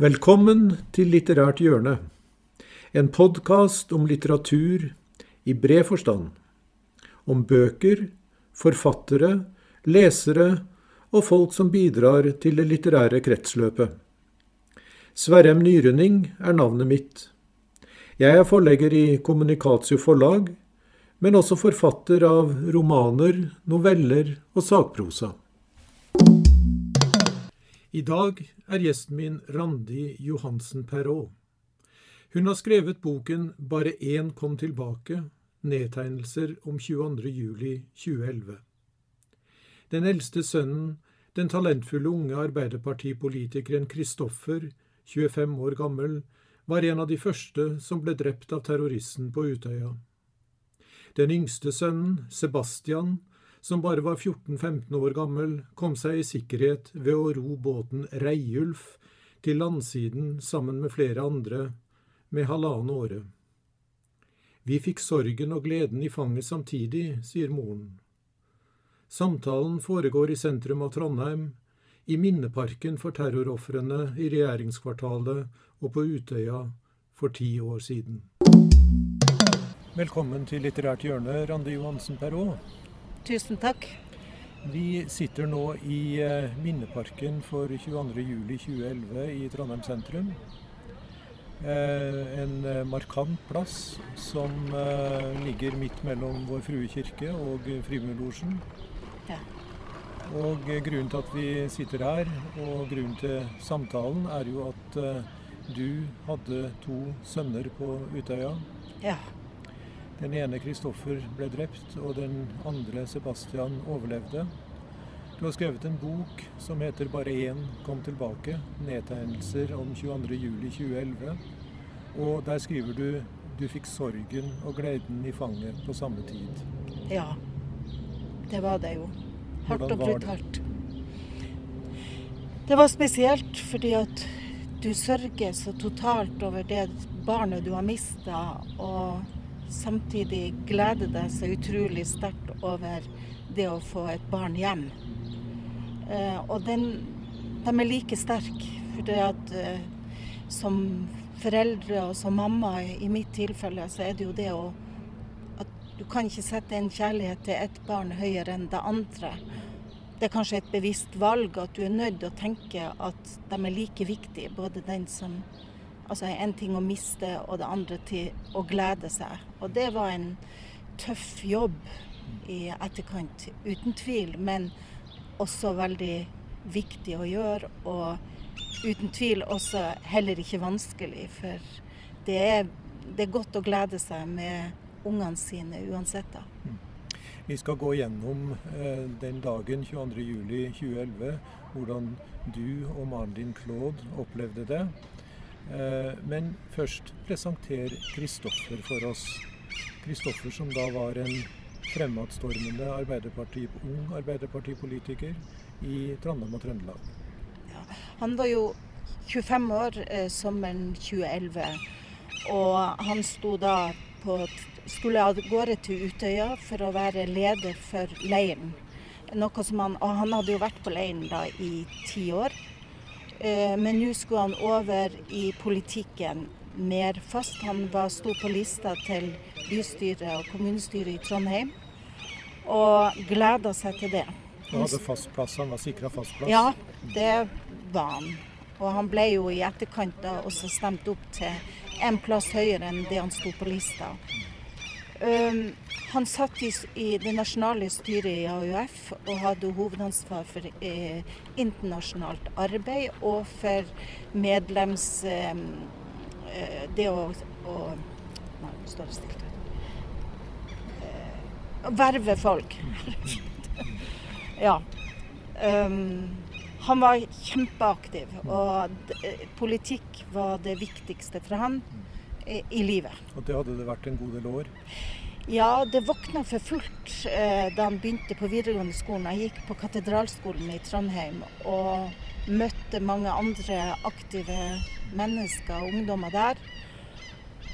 Velkommen til Litterært hjørne, en podkast om litteratur i bred forstand. Om bøker, forfattere, lesere og folk som bidrar til det litterære kretsløpet. Sverrem Nyrønning er navnet mitt. Jeg er forlegger i Kommunikatio forlag, men også forfatter av romaner, noveller og sakprosa. I dag er gjesten min Randi Johansen Perrault. Hun har skrevet boken 'Bare én kom tilbake', nedtegnelser om 22.07.2011. Den eldste sønnen, den talentfulle unge arbeiderpartipolitikeren Kristoffer, 25 år gammel, var en av de første som ble drept av terroristen på Utøya. Den yngste sønnen, Sebastian, som bare var 14-15 år gammel, kom seg i sikkerhet ved å ro båten Reiulf til landsiden sammen med flere andre, med halvannen åre. Vi fikk sorgen og gleden i fanget samtidig, sier moren. Samtalen foregår i sentrum av Trondheim, i minneparken for terrorofrene i regjeringskvartalet og på Utøya for ti år siden. Velkommen til Litterært hjørne, Randi Johansen Perrault. Tusen takk. Vi sitter nå i eh, minneparken for 22.07.2011 i Trondheim sentrum. Eh, en eh, markant plass som ligger midt mellom Vår Frue kirke og Frimurlosjen. Ja. Og grunnen til at vi sitter her, og grunnen til samtalen, er jo at du hadde to sønner på Utøya. Ja. Den ene Kristoffer ble drept, og den andre Sebastian overlevde. Du har skrevet en bok som heter 'Bare én kom tilbake'. Nedtegnelser om 22.07.2011. Og der skriver du 'Du fikk sorgen og gleden i fanget på samme tid'. Ja, det var det jo. Hardt og brutalt. Det var spesielt fordi at du sørger så totalt over det barnet du har mista. Og samtidig gleder deg så utrolig sterkt over det å få et barn hjem. Eh, og den, de er like sterke. For det at eh, som foreldre og som mamma, i mitt tilfelle, så er det jo det å at du kan ikke sette en kjærlighet til ett barn høyere enn det andre. Det er kanskje et bevisst valg at du er nødt til å tenke at de er like viktige, både den som Altså en ting å miste, og det andre til å glede seg. Og det var en tøff jobb i etterkant, uten tvil. Men også veldig viktig å gjøre, og uten tvil også heller ikke vanskelig. For det er, det er godt å glede seg med ungene sine uansett. da. Mm. Vi skal gå gjennom eh, den dagen 22.07.2011, hvordan du og mannen din Claude opplevde det. Eh, men først presenter Kristoffer for oss. Kristoffer som da var en fremadstormende arbeiderparti, ung arbeiderpartipolitiker i Trondheim og Trøndelag. Ja, han var jo 25 år eh, sommeren 2011, og han sto da på skulle av gårde til Utøya for å være leder for leiren. Noe som han, og han hadde jo vært på leiren da i ti år. Eh, men nå skulle han over i politikken mer fast. Han var, sto på lista til bystyret og kommunestyret i Trondheim og gleda seg til det. Han hadde fast plass, han var sikra fast plass? Ja, det var han. Og han ble jo i etterkant da også stemt opp til en plass høyere enn det han sto på lista. Um, han satt i, i, det nasjonale styret i AUF og hadde hovedansvar for eh, internasjonalt arbeid og for medlems... Eh, eh det å, å Nei, nå står det stilt her. Eh, verve folk. ja. Um, han var kjempeaktiv, og politikk var det viktigste for han i, i livet. Og det hadde det vært en god del år? Ja, det våkna for fullt eh, da han begynte på videregående skolen. Jeg gikk på Katedralskolen i Trondheim og møtte mange andre aktive mennesker og ungdommer der.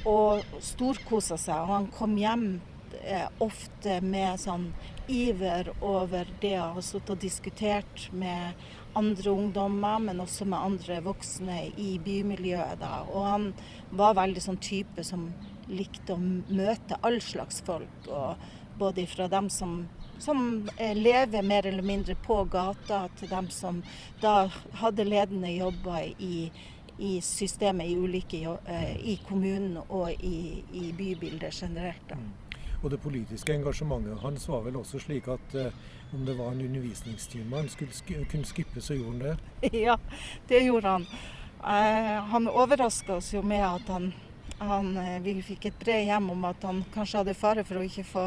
Og storkosa seg. Og han kom hjem eh, ofte med sånn iver over det å ha sittet og diskutert med andre ungdommer, men også med andre voksne i bymiljøet. Da. Og han var veldig sånn type som likte å møte all slags folk. Både fra dem som, som lever mer eller mindre på gata, til dem som da hadde ledende jobber i, i systemet i ulike i kommunen og i, i bybildet generelt. Da. Mm. Og det politiske engasjementet hans var vel også slik at eh, om det var en undervisningstime han skulle sk kunne skippe, så gjorde han det? Ja, det gjorde han. Eh, han overraska oss jo med at han, han, eh, Vi fikk et brev hjem om at han kanskje hadde fare for å ikke få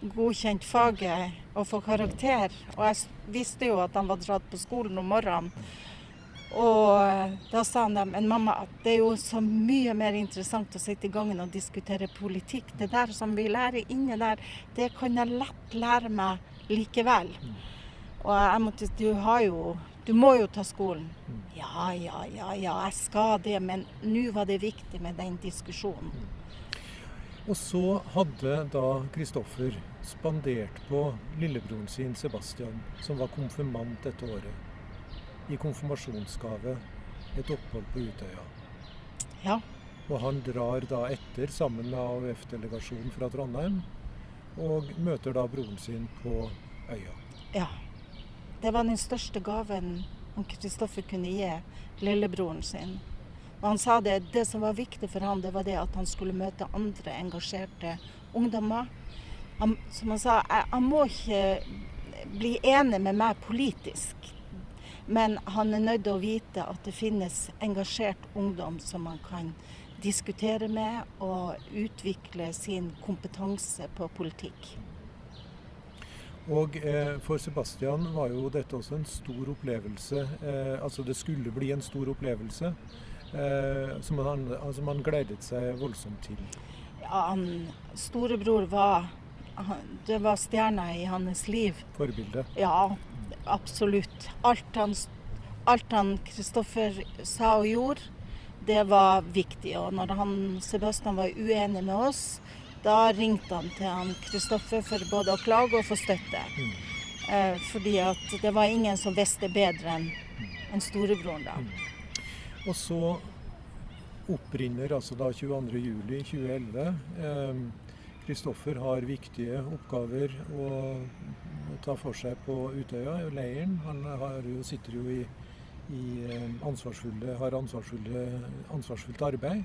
godkjent faget og få karakter. Og jeg visste jo at han var dratt på skolen om morgenen. Og eh, da sa han dem, men mamma, det er jo så mye mer interessant å sitte i gangen og diskutere politikk. Det der som vi lærer inne der, det kan jeg lett lære meg likevel. Og jeg måtte, du har jo du må jo ta skolen. Ja, ja, ja, ja, jeg skal det. Men nå var det viktig med den diskusjonen. Og så hadde da Kristoffer spandert på lillebroren sin Sebastian, som var konfirmant dette året i konfirmasjonsgave et opphold på Utøya. Ja. Og han drar da etter sammen med AUF-delegasjonen fra Trondheim, og møter da broren sin på øya. Ja. Det var den største gaven Kristoffer kunne gi lillebroren sin. Og han sa det, det som var viktig for han, det var det at han skulle møte andre engasjerte ungdommer. Han, som han sa, han må ikke bli enig med meg politisk. Men han er nødt til å vite at det finnes engasjert ungdom som man kan diskutere med og utvikle sin kompetanse på politikk. Og eh, For Sebastian var jo dette også en stor opplevelse. Eh, altså det skulle bli en stor opplevelse eh, som han, altså man gledet seg voldsomt til. Ja, han, Storebror var Det var stjerna i hans liv. Forbilde? Ja, absolutt. Alt han Kristoffer sa og gjorde, det var viktig. Og når han, Sebastian var uenig med oss, da ringte han til han Kristoffer for både å klage og få støtte. Mm. Eh, fordi at det var ingen som visste bedre enn en storebroren da. Mm. Og så opprinner altså da 22.07.2011. Kristoffer eh, har viktige oppgaver å ta for seg på Utøya, leiren. Han jo, sitter jo i, i eh, ansvarsfulle, har ansvarsfulle, ansvarsfullt arbeid.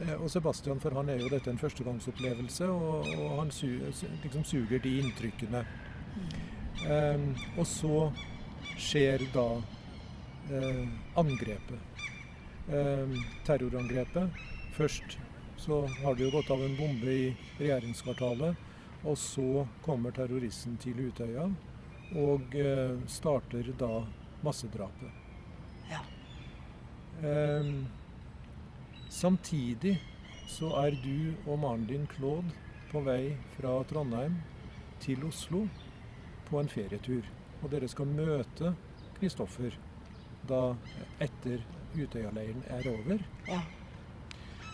Eh, og Sebastian, for han er jo dette en førstegangsopplevelse, og, og han su, liksom suger de inntrykkene. Um, og så skjer da uh, angrepet. Um, terrorangrepet. Først så har det jo gått av en bombe i regjeringskvartalet. Og så kommer terroristen til Utøya og uh, starter da massedrapet. Ja. Eh, samtidig så er du og mannen din Claude på vei fra Trondheim til Oslo på en ferietur. Og dere skal møte Kristoffer da etter Utøya-leiren er over. Ja.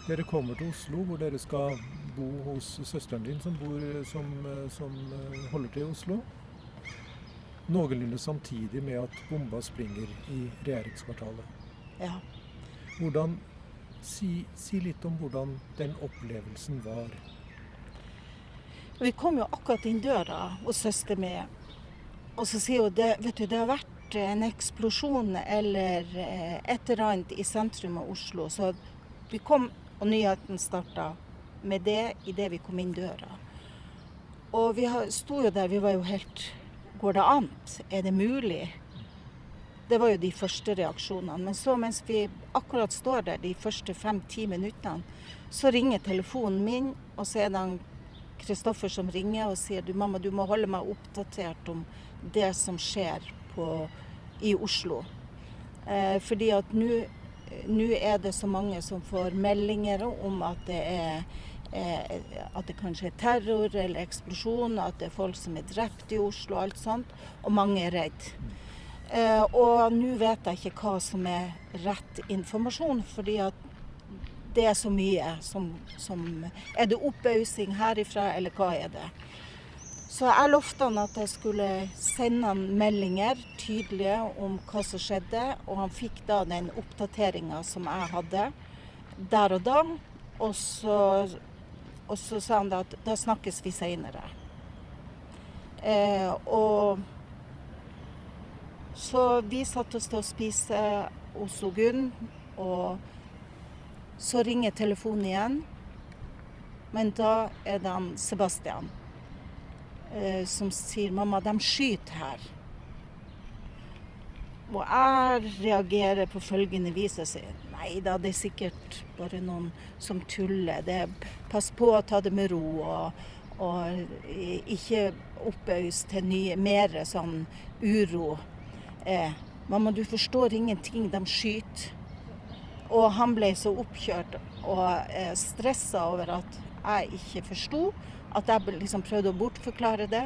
Dere kommer til Oslo, hvor dere skal bo hos søsteren din, som, bor, som, som eh, holder til i Oslo. Noenlunde samtidig med at bomba springer i regjeringskvartalet. Ja. Hvordan, si, si, litt om hvordan den opplevelsen var. Vi kom jo akkurat inn døra hos søster mi, og så sier hun det, vet du, det har vært en eksplosjon eller eh, et eller annet i sentrum av Oslo. Så vi kom og nyheten starta med det idet vi kom inn døra. Og vi sto jo der, vi var jo helt Går det an? Er det mulig? Det var jo de første reaksjonene. Men så mens vi akkurat står der de første fem-ti minuttene, så ringer telefonen min, og så er det Kristoffer som ringer og sier du mamma, du må holde meg oppdatert om det som skjer på, i Oslo. Eh, fordi at nå er det så mange som får meldinger om at det er eh, at det kanskje er terror eller eksplosjon, at det er folk som er drept i Oslo og alt sånt. Og mange er redd. Eh, og nå vet jeg ikke hva som er rett informasjon, fordi at det er så mye som, som Er det oppausing herifra, eller hva er det? Så jeg lovte han at jeg skulle sende han meldinger tydelige om hva som skjedde, og han fikk da den oppdateringa som jeg hadde der og da. Og så, og så sa han da at da snakkes vi seinere. Eh, og så vi satte oss til å spise hos Gunn, og så ringer telefonen igjen. Men da er det han Sebastian eh, som sier 'mamma, de skyter her'. Og jeg reagerer på følgende vis. og sier nei da, det er sikkert bare noen som tuller. Det, pass på å ta det med ro, og, og ikke oppøys til mer sånn uro. Eh, mamma, du forstår ingenting, de skyter. Og han ble så oppkjørt og eh, stressa over at jeg ikke forsto. At jeg liksom prøvde å bortforklare det.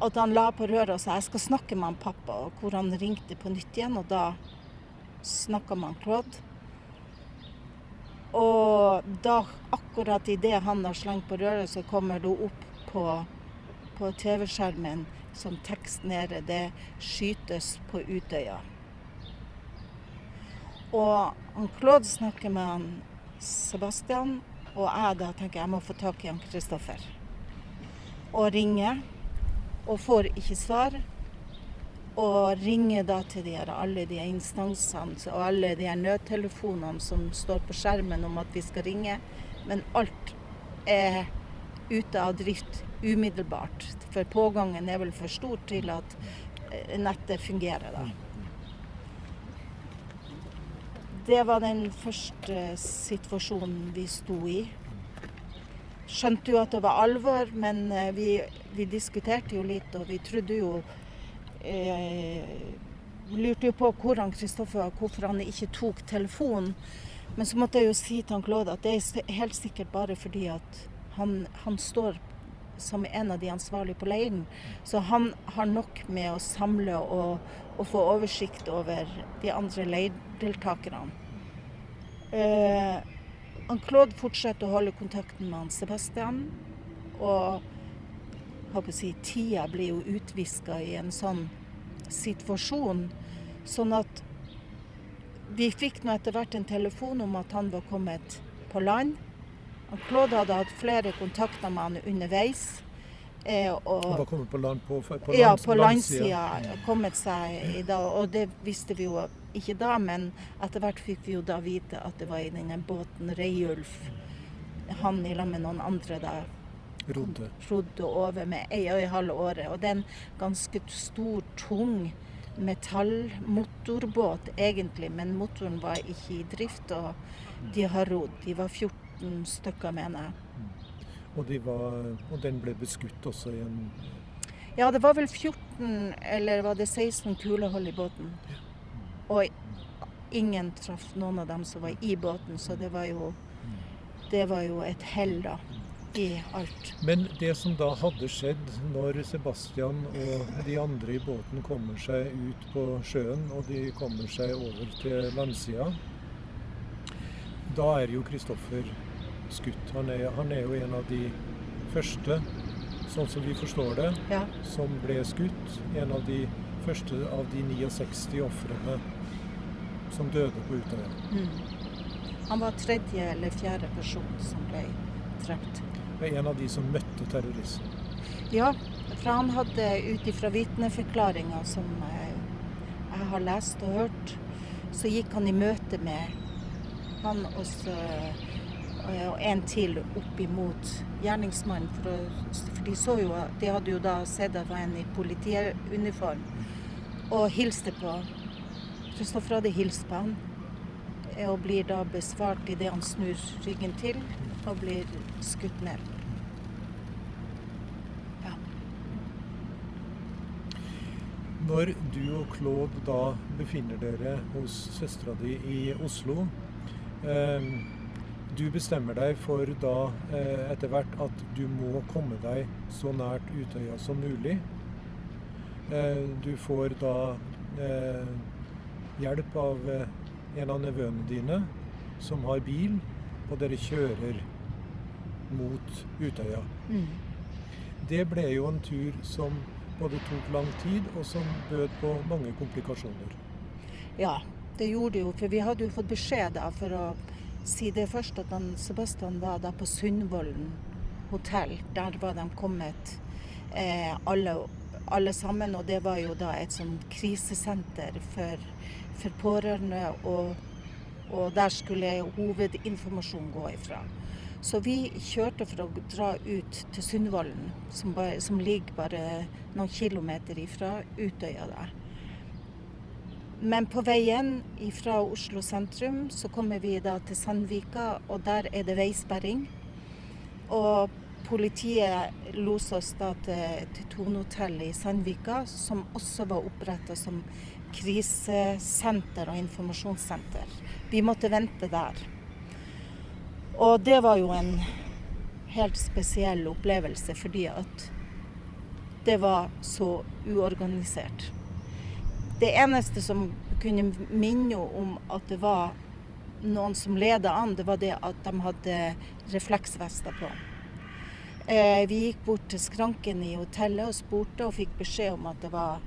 At han la på røret og sa jeg skal snakke med han pappa, og hvor han ringte på nytt igjen. Og da snakka med han Claude. Og da, akkurat idet han har slengt på røret, så kommer det opp på, på TV-skjermen som tekst nede. Det skytes på Utøya. Og han Claude snakker med han Sebastian, og jeg da tenker jeg må få tak i han Kristoffer. Og ringer, og får ikke svar. Og ringer da til de her, alle de instansene og alle de her nødtelefonene som står på skjermen om at vi skal ringe. Men alt er ute av drift umiddelbart. For pågangen er vel for stor til at eh, nettet fungerer da. Det var den første situasjonen vi sto i. Skjønte jo at det var alvor, men eh, vi, vi diskuterte jo litt, og vi trodde jo eh, Lurte jo på hvor han Kristoffer hvorfor han ikke tok telefonen. Men så måtte jeg jo si til han Claude at det er helt sikkert bare fordi at han, han står som en av de ansvarlige på leiren. Så han har nok med å samle og, og få oversikt over de andre leirdeltakerne. Han Claude fortsetter å holde kontakten med han Sebastian. Og håper å si, tida blir jo utviska i en sånn situasjon. Sånn at vi fikk nå etter hvert en telefon om at han var kommet på land. Han Claude hadde hatt flere kontakter med han underveis. Eh, og, han var kommet på land på, på, lands, ja, på landsida. Kommet seg i dag. Og det visste vi jo ikke da, men etter hvert fikk vi jo da vite at det var i denne båten Reiulf. Han i lag med noen andre da rodde. rodde over med ei og ei halv åre. Og det er en ganske stor, tung metallmotorbåt egentlig, men motoren var ikke i drift. Og de har rodd. De var 14 stykker, mener jeg. Og, de var, og den ble beskutt også i en Ja, det var vel 14 eller var det 16 kulehold i båten. Og ingen traff noen av dem som var i båten, så det var jo, det var jo et hell, da. I alt. Men det som da hadde skjedd når Sebastian og de andre i båten kommer seg ut på sjøen, og de kommer seg over til landsida, da er jo Kristoffer skutt. Han er, han er, jo en av de første, sånn som vi forstår det, ja. som ble skutt. En av de første av de 69 ofrene som døde på Utøya. Mm. Han var tredje eller fjerde person som ble drept. En av de som møtte terroristen? Ja, for han hadde ut ifra vitneforklaringer som jeg har lest og hørt, så gikk han i møte med han og så Eh, og en til opp imot gjerningsmannen. For, for, de jo De hadde jo da sett at det var en i politiuniform og hilste på. Kristoffer hadde hilst på han eh, og blir da besvart idet han snur ryggen til og blir skutt ned. Ja. Når du og Claude da befinner dere hos søstera di i Oslo eh, du bestemmer deg for da eh, etter hvert at du må komme deg så nært Utøya som mulig. Eh, du får da eh, hjelp av en av nevøene dine som har bil, og dere kjører mot Utøya. Mm. det ble jo en tur som både tok lang tid, og som bød på mange komplikasjoner. Ja, det gjorde det jo. For vi hadde jo fått beskjed da, for å si det først, at han, Sebastian var da på Sundvolden hotell. Der var de kommet eh, alle, alle, sammen. Og det var jo da et sånn krisesenter for, for pårørende. Og, og der skulle hovedinformasjon gå ifra. Så vi kjørte for å dra ut til Sundvolden, som, som, ligger bare noen kilometer ifra Utøya der. Men på veien fra Oslo sentrum så kommer vi da til Sandvika, og der er det veisperring. Og politiet loser oss da til, til Tonehotellet i Sandvika, som også var oppretta som krisesenter og informasjonssenter. Vi måtte vente der. Og det var jo en helt spesiell opplevelse, fordi at det var så uorganisert. Det eneste som kunne minne om at det var noen som leda an, det var det at de hadde refleksvester på. Eh, vi gikk bort til skranken i hotellet og spurte, og fikk beskjed om at det var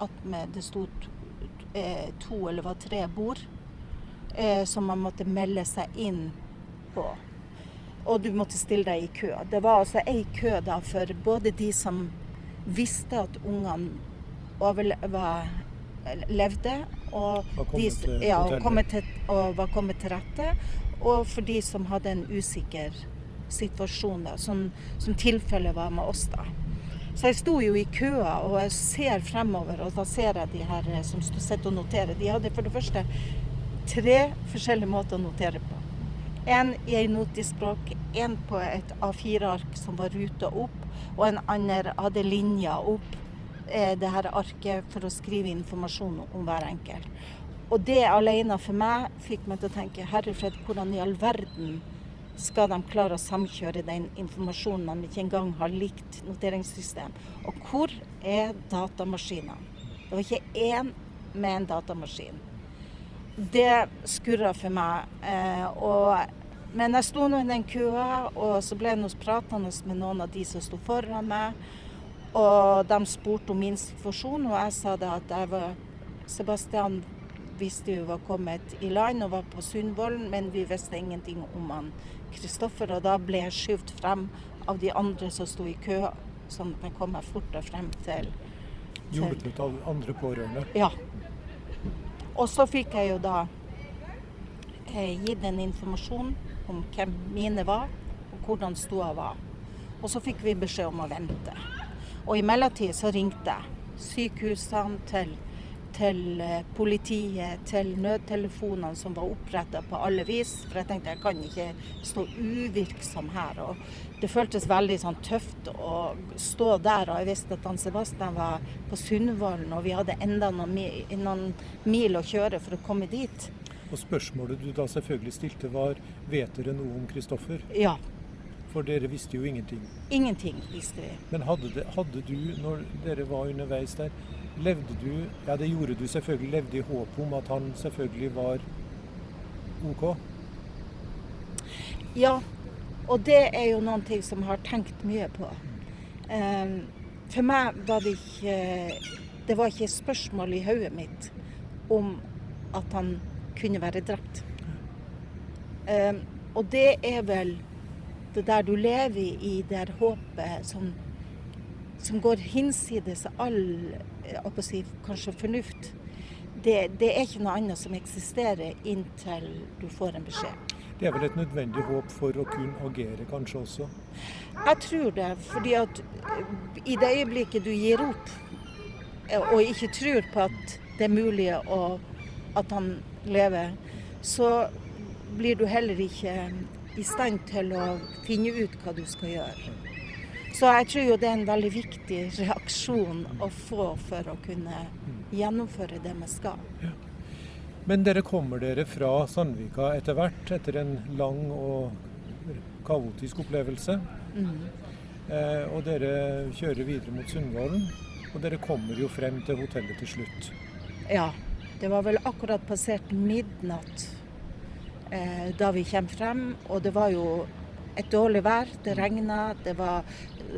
at det sto eh, to eller var tre bord eh, som man måtte melde seg inn på. Og du måtte stille deg i kø. Det var altså ei kø da for både de som visste at ungene levde, og, de, ja, og, til, og, var kommet til rette. Og for de som hadde en usikker situasjon, da, som, som tilfellet var med oss. da. Så jeg sto jo i køa og jeg ser fremover, og da ser jeg de her som sitter og noterer. De hadde for det første tre forskjellige måter å notere på. En i en notispråk, en på et A4-ark som var ruta opp, og en annen hadde linja opp eh, det her arket for å skrive informasjon om hver enkelt. Og det alene for meg fikk meg til å tenke herrefred, hvordan i all verden skal de klare å samkjøre den informasjonen man ikke engang har likt noteringssystem? Og hvor er datamaskinene? Det var ikke én med en datamaskin det skurra for meg. Eh, og, men jeg sto nå i den køa, og så ble jeg pratende med noen av de som sto foran meg. Og de spurte om min situasjon, og jeg sa det at jeg var Sebastian visste jo var kommet i land og var på Sundvolden, men vi visste ingenting om han Kristoffer. Og da ble jeg skyvd frem av de andre som sto i kø, sånn at jeg kom meg fortere frem til, til Hjulpet av andre pårørende? Ja. Og så fikk jeg jo da eh, gitt en informasjon om hvem mine var, og hvordan stoda var. Og så fikk vi beskjed om å vente. Og i mellomtiden så ringte jeg sykehusene til til eh, politiet, til nødtelefonene som var oppretta på alle vis. For jeg tenkte jeg kan ikke stå uvirksom her. Og det føltes veldig sånn tøft å stå der. Og jeg visste at Dan Sebastian var på Sundvolden, og vi hadde enda noen noen mil å kjøre for å komme dit. Og spørsmålet du da selvfølgelig stilte var vet dere noe om Kristoffer? Ja. For dere visste jo ingenting? Ingenting visste vi. Men hadde, det, hadde du, når dere var underveis der, levde du Ja, det gjorde du selvfølgelig. Levde i håp om at han selvfølgelig var OK? Ja, og det er jo noen ting som jeg har tenkt mye på. Um, for meg var det ikke Det var ikke et spørsmål i hodet mitt om at han kunne være drept. Um, og det er vel det der du lever i, det håpet som, som går hinsides all si, kanskje fornuft. Det, det, er ikke noe annet som eksisterer inntil du får en beskjed. Det er vel et nødvendig håp for å kunne agere, kanskje også? Jeg tror det. fordi at i det øyeblikket du gir opp, og ikke tror på at det er mulig å, at han lever, så blir du heller ikke i stand til å finne ut hva du skal gjøre. Så jeg tror jo det er en veldig viktig reaksjon å få for å kunne gjennomføre det vi skal. Ja. Men dere kommer dere fra Sandvika etter hvert, etter en lang og kaotisk opplevelse. Mm. Eh, og dere kjører videre mot Sundvolden, og dere kommer jo frem til hotellet til slutt. Ja. Det var vel akkurat passert midnatt eh, da vi kommer frem, og det var jo et dårlig vær. Det regna, det var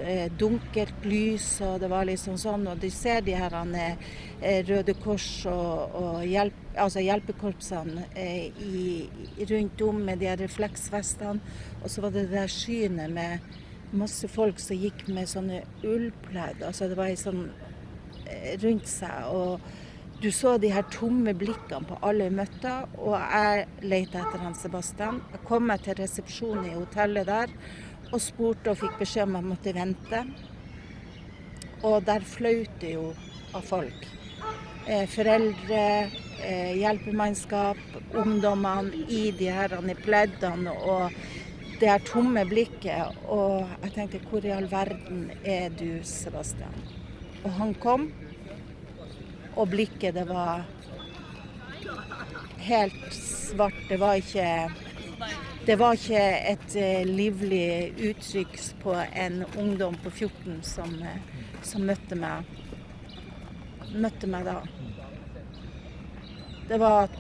eh, dunkelt lys, og det var liksom sånn. Og du ser de her eh, Røde Kors og, og hjelp, altså hjelpekorpsene eh, i, rundt om med de her refleksvestene. Og så var det det der synet med masse folk som gikk med sånne ullpledd. Altså det var ei sånn eh, rundt seg. og du så de her tomme blikkene på alle vi møtte, og jeg lette etter han Sebastian. Jeg kom meg til resepsjonen i hotellet der og spurte og fikk beskjed om jeg måtte vente. Og der flaut det jo av folk. Eh, foreldre, eh, hjelpemannskap, ungdommene i de her i pleddene og det her tomme blikket. Og jeg tenkte hvor i all verden er du, Sebastian? Og han kom. Og blikket, det var helt svart. Det var ikke det var ikke et uh, livlig uttrykk på en ungdom på 14 som, uh, som møtte, meg, møtte meg da. Det var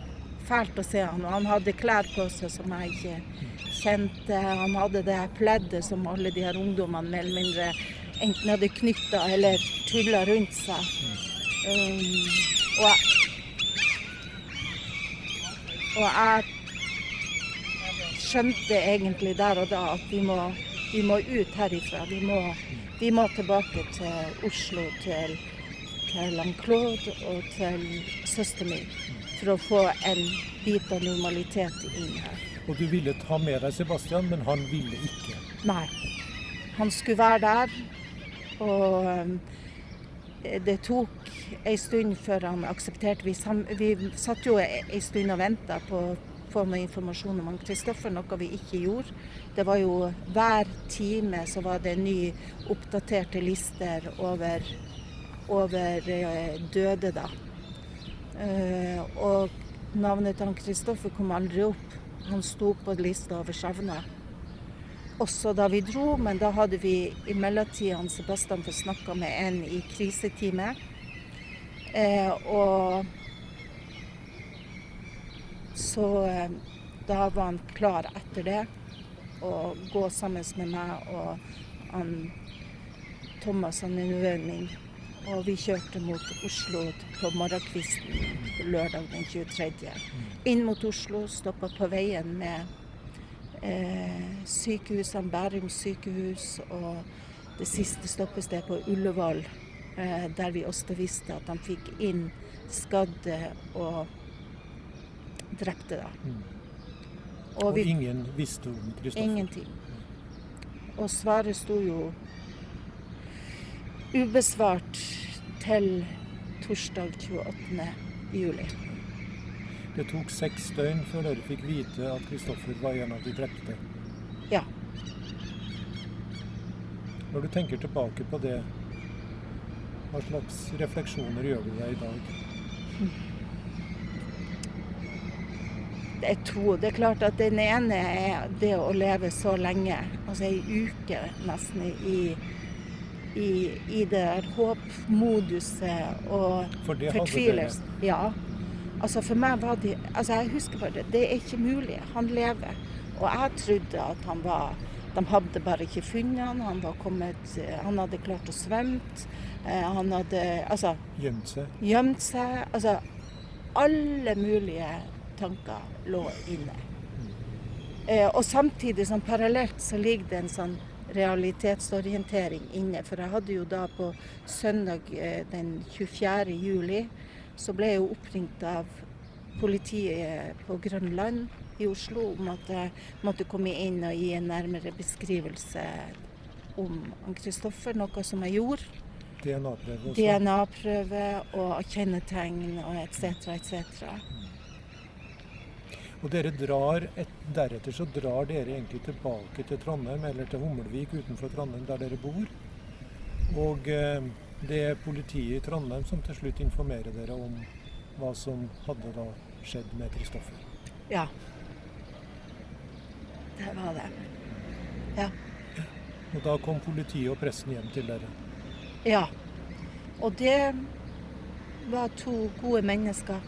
fælt å se han, og han hadde klær på seg som jeg ikke kjente. Han hadde det pleddet som alle de her ungdommene mer eller mindre enten hadde knytta eller tulla rundt seg. Um, og, jeg, skjønte egentlig der og da at vi må, vi må ut herifra. Vi må, vi må, tilbake til Oslo, til, til Claude og til søsteren min. For å få en bit av normalitet inn her. Og du ville ta med deg Sebastian, men han ville ikke? Nei. Han skulle være der. Og det tok ei stund før han aksepterte. Vi, vi satt jo ei stund og venta på å få noe informasjon om han Kristoffer, noe vi ikke gjorde. Det var jo hver time så var det ny oppdaterte lister over, over eh, døde, da. Uh, og navnet til Kristoffer kom aldri opp. Han sto på lista over savna også da vi dro, men da hadde vi i mellomtida Sebastian fått snakka med en i kriseteamet. Eh, og så eh, da var han klar etter det å gå sammen med meg og han, Thomas, han er nevøen min. Og vi kjørte mot Oslo på morgenkvisten lørdag den 23. Inn mot Oslo, stoppa på veien med sykehusene, Bærum sykehus og det siste stoppestedet på Ullevål, eh, der vi også visste at de fikk inn skadde og drepte. da. Mm. Og, og vi, ingen visste om Kristoffer? Ingenting. Og svaret sto jo ubesvart til torsdag 28. juli. Det tok seks døgn før dere fikk vite at Kristoffer var en av de drepte. Ja. Når du tenker tilbake på det, hva slags refleksjoner gjør du deg i dag? Det er to. Det er klart at den ene er det å leve så lenge, altså ei uke nesten, i, i, i det håpmoduset og fortvilelsen. Ja. Altså For meg var det altså Jeg husker bare det er ikke mulig. Han lever. Og jeg trodde at han var De hadde bare ikke funnet han. Han, var kommet, han hadde klart å svømme. Eh, han hadde altså Gjemt seg? Gjemt seg. Altså alle mulige tanker lå inne. Eh, og samtidig, sånn parallelt, så ligger det en sånn realitetsorientering inne. For jeg hadde jo da på søndag eh, den 24. juli så ble jeg jo oppringt av politiet på Grønland i Oslo om at jeg måtte komme inn og gi en nærmere beskrivelse om Kristoffer, noe som jeg gjorde. DNA-prøve DNA-prøve og kjennetegn og etc. etc. Og dere drar et, Deretter så drar dere egentlig tilbake til Trondheim, eller til Hummelvik utenfor Trondheim, der dere bor. Og eh, det er politiet i Trondheim som til slutt informerer dere om hva som hadde da skjedd med Kristoffer. Ja. Det var det. Ja. Og da kom politiet og pressen hjem til dere? Ja. Og det var to gode mennesker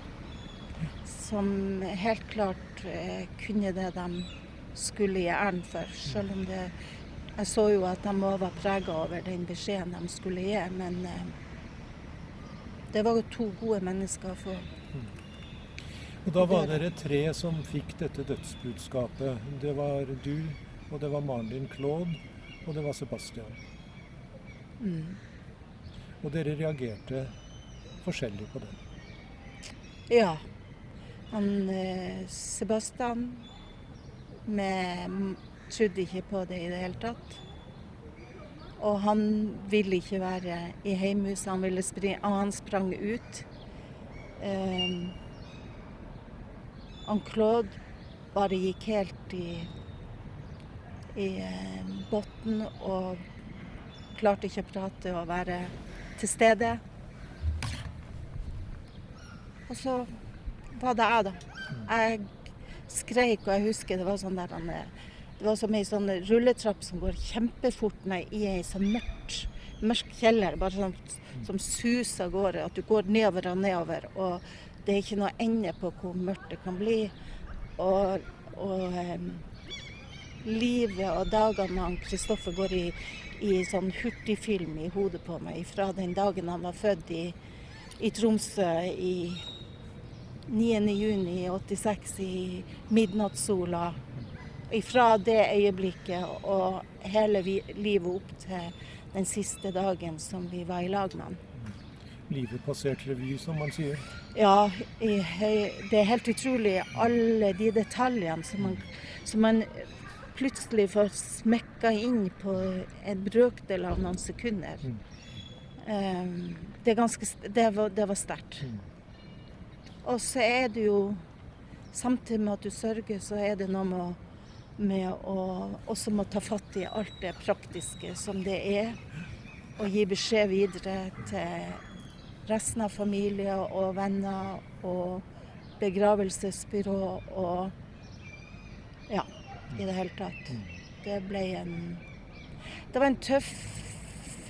som helt klart eh, kunne det de skulle gi æren for, selv om det jeg så jo at de òg var prega over den beskjeden de skulle gi, men eh, det var jo to gode mennesker for Og Da var dere tre som fikk dette dødsbudskapet. Det var du, og det var Marlin Claude, og det var Sebastian. mm. Og dere reagerte forskjellig på det. Ja. Han eh, Sebastian med, trodde ikke på det i det hele tatt. Og han ville ikke være i heimhuset, han ville springe, han sprang ut. Eh, han Claude bare gikk helt i, i eh, bunnen og klarte ikke å prate og være til stede. Og så var det jeg, da. Jeg skreik, og jeg husker det var sånn der han, Det var som ei sånn rulletrapp som går kjempefort ned i ei sånn mørkt, mørk kjeller. Bare sånn som suser av gårde. At du går nedover og nedover. Og det er ikke noe ende på hvor mørkt det kan bli. Og, og um, livet og dagene han Kristoffer går i, i sånn hurtigfilm i hodet på meg fra den dagen han var født i, i Tromsø i 9.6.86 i midnattssola. Fra det øyeblikket og hele livet opp til den siste dagen som vi var i lag med han. Livet passert revy, som man sier. Ja, det er helt utrolig alle de detaljene som man, som man plutselig får smekka inn på en brøkdel av noen sekunder. Mm. Um, det, ganske, det var, det var sterkt. Mm. Og så er det jo Samtidig med at du sørger, så er det noe med å, med å også må ta fatt i alt det praktiske som det er. Og gi beskjed videre til resten av familie og venner og begravelsesbyrå og Ja, i det hele tatt. Det ble en Det var en tøff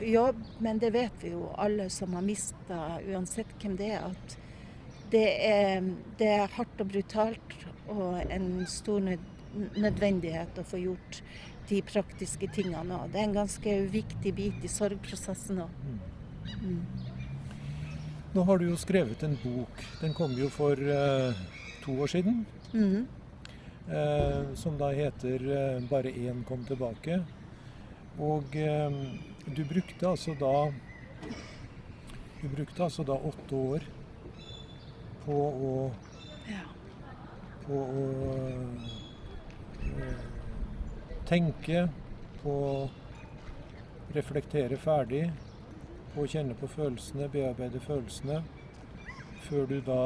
jobb, men det vet vi jo alle som har mista, uansett hvem det er, at det er, det er hardt og brutalt og en stor nød, nødvendighet å få gjort de praktiske tingene òg. Det er en ganske viktig bit i sorgprosessen òg. Mm. Nå har du jo skrevet en bok. Den kom jo for eh, to år siden. Mhm. eh, som da heter eh, 'Bare én kom tilbake'. Og eh, du brukte altså da Du brukte altså da åtte år på å, Ja. på å tenke, på reflektere ferdig, å kjenne på følelsene, bearbeide følelsene, før du da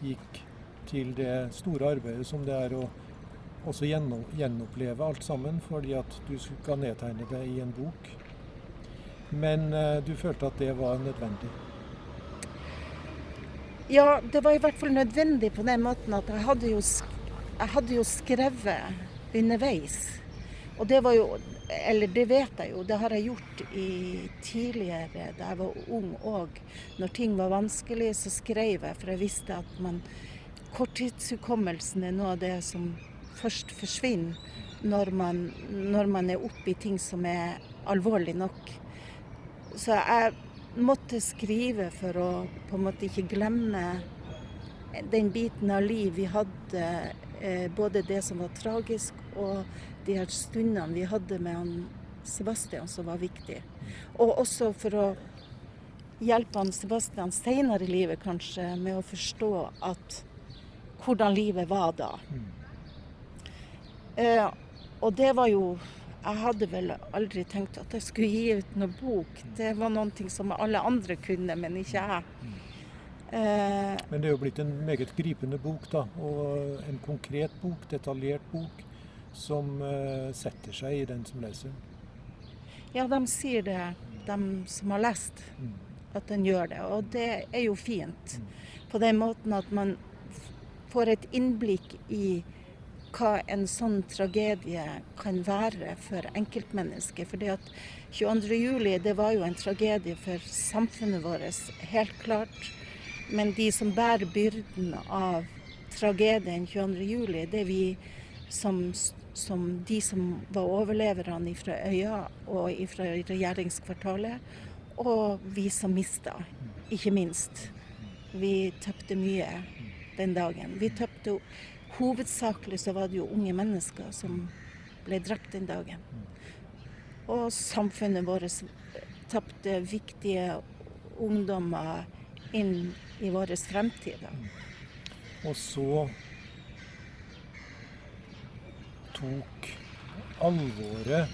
gikk til det store arbeidet som det er å også gjenoppleve alt sammen, fordi at du skal nedtegne det i en bok. Men eh, du følte at det var nødvendig. Ja, det var i hvert fall nødvendig på den måten at jeg hadde jo, jeg hadde jo skrevet underveis. Og det var jo Eller det vet jeg jo, det har jeg gjort i tidligere da jeg var ung òg. Når ting var vanskelig, så skrev jeg, for jeg visste at man Korttidshukommelsen er noe av det som først forsvinner når man, når man er oppe i ting som er alvorlig nok. Så jeg måtte skrive for å på en måte ikke glemme den biten av liv vi hadde, både det som var tragisk og de her stundene vi hadde med han Sebastian som var viktig. Og også for å hjelpe han Sebastian senere i livet kanskje med å forstå at hvordan livet var da. Eh, og det var jo Jeg hadde vel aldri tenkt at jeg skulle gi ut noen bok. Det var noe som alle andre kunne, men ikke jeg. Eh, Men det er jo blitt en meget gripende bok, da. Og en konkret bok, detaljert bok, som eh, setter seg i den som leser. ja, de sier det, de som har lest, Mm. at den gjør det. Og det er jo fint. På den måten at man får et innblikk i hva en sånn tragedie kan være for enkeltmennesket. Fordi at 22.07. det var jo en tragedie for samfunnet vårt, helt klart. Men de som bærer byrden av tragedien 22.07, det er vi som som de som var overleverne fra øya og fra regjeringskvartalet, og vi som mista, ikke minst. Vi tapte mye den dagen. Vi tapte Hovedsakelig så var det jo unge mennesker som ble drept den dagen. Og samfunnet vårt tapte viktige ungdommer inn i vår fremtid. Og så tok alvoret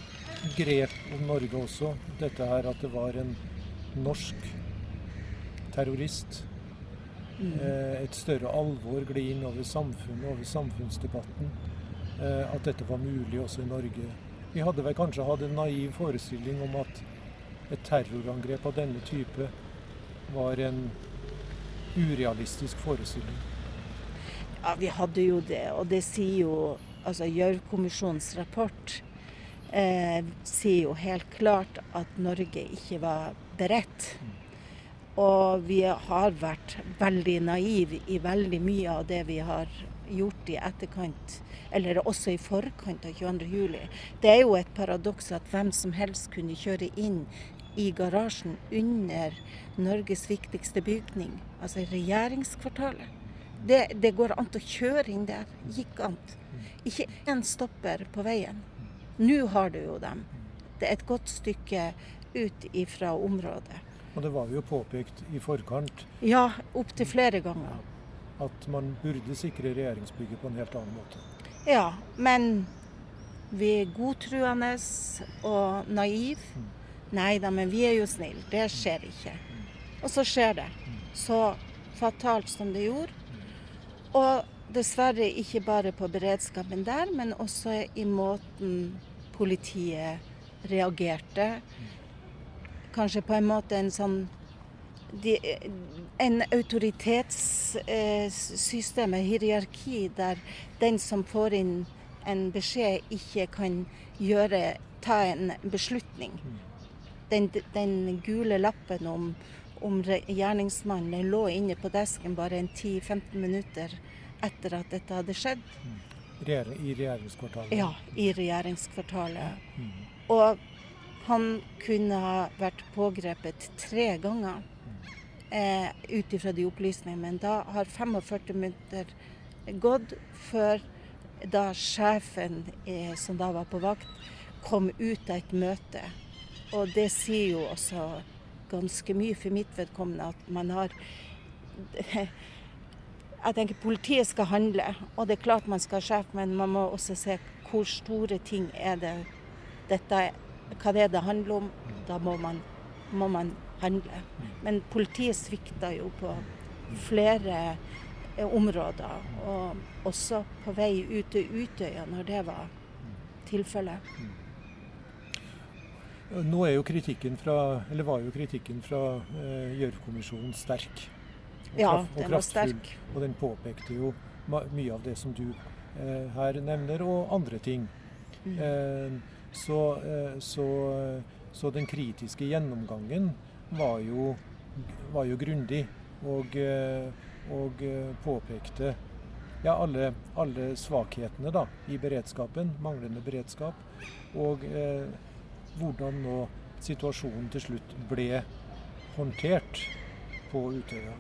grep om Norge også. Dette her at det var en norsk terrorist. Mm. Eh, et større alvor gled inn over samfunnet, over samfunnsdebatten. Eh, at dette var mulig også i Norge. Vi hadde vel kanskje hatt en naiv forestilling om at et terrorangrep av denne type var en urealistisk forestilling. Ja, vi hadde jo det. Og det sier jo altså Gjørv-kommisjonens rapport eh, sier jo helt klart at Norge ikke var beredt. Og vi har vært veldig naive i veldig mye av det vi har gjort i etterkant, eller også i forkant av 22.07. Det er jo et paradoks at hvem som helst kunne kjøre inn i garasjen under Norges viktigste bygning, altså regjeringskvartalet. Det, det går an å kjøre inn der. Gikk an. Ikke én stopper på veien. Nå har du jo dem. Det er et godt stykke ut ifra området. Og det var jo påpekt i forkant. Ja, opptil flere ganger. At man burde sikre regjeringsbygget på en helt annen måte. Ja, men vi er godtruende og naive. Nei da, men vi er jo snille. Det skjer ikke. Og så skjer det. Så fatalt som det gjorde. Og dessverre ikke bare på beredskapen der, men også i måten politiet reagerte. Kanskje på en måte en sånn de, En autoritetssystem, et hierarki, der den som får inn en beskjed, ikke kan gjøre, ta en beslutning. Den, den gule lappen om om gjerningsmannen lå inne på desken bare en 10-15 minutter etter at dette hadde skjedd. Mm. I regjeringskvartalet? Ja, i regjeringskvartalet. Mm. Og han kunne ha vært pågrepet tre ganger eh, ut ifra de opplysningene, men da har 45 minutter gått før da sjefen eh, som da var på vakt, kom ut av et møte. Og det sier jo også ganske mye for mitt vedkommende at man har Jeg tenker politiet skal handle, og det er klart man skal ha sjef, men man må også se hvor store ting er det dette Hva det er det handler om. Da må man, må man handle. Men politiet svikta jo på flere områder, og også på vei ut til Utøya når det var tilfellet. Nå er jo kritikken fra, eller var jo kritikken fra eh, Gjørv-kommisjonen sterk. Og ja, kraft, og den var sterk. Og den påpekte jo mye av det som du eh, her nevner, og andre ting. Mm. Eh, så, så, så, den kritiske gjennomgangen var jo, var jo grundig, og, og påpekte ja, alle, alle, svakhetene da, i beredskapen, manglende beredskap. Og eh, hvordan nå situasjonen til slutt ble håndtert på Utøya.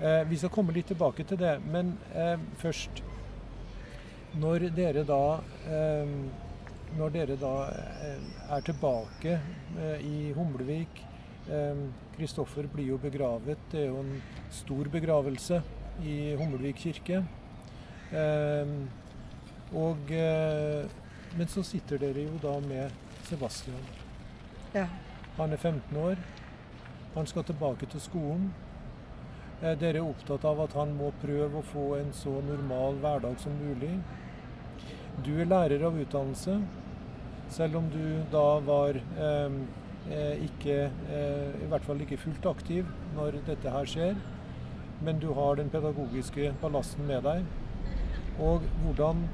Eh, vi skal komme litt tilbake til det, men eh, først Når dere da eh, når dere da eh, er tilbake eh, i Humlevik Kristoffer blir jo begravet. Det er jo en stor begravelse i Humlevik kirke. Og, men så sitter dere jo da med Sebastian. Ja. Han er 15 år. Han skal tilbake til skolen. Dere Er opptatt av at han må prøve å få en så normal hverdag som mulig? Du er lærer av utdannelse, selv om du da var eh, eh ikke eh, I hvert fall ikke fullt aktiv når dette her skjer. Men du har den pedagogiske ballasten med deg. Og hvordan,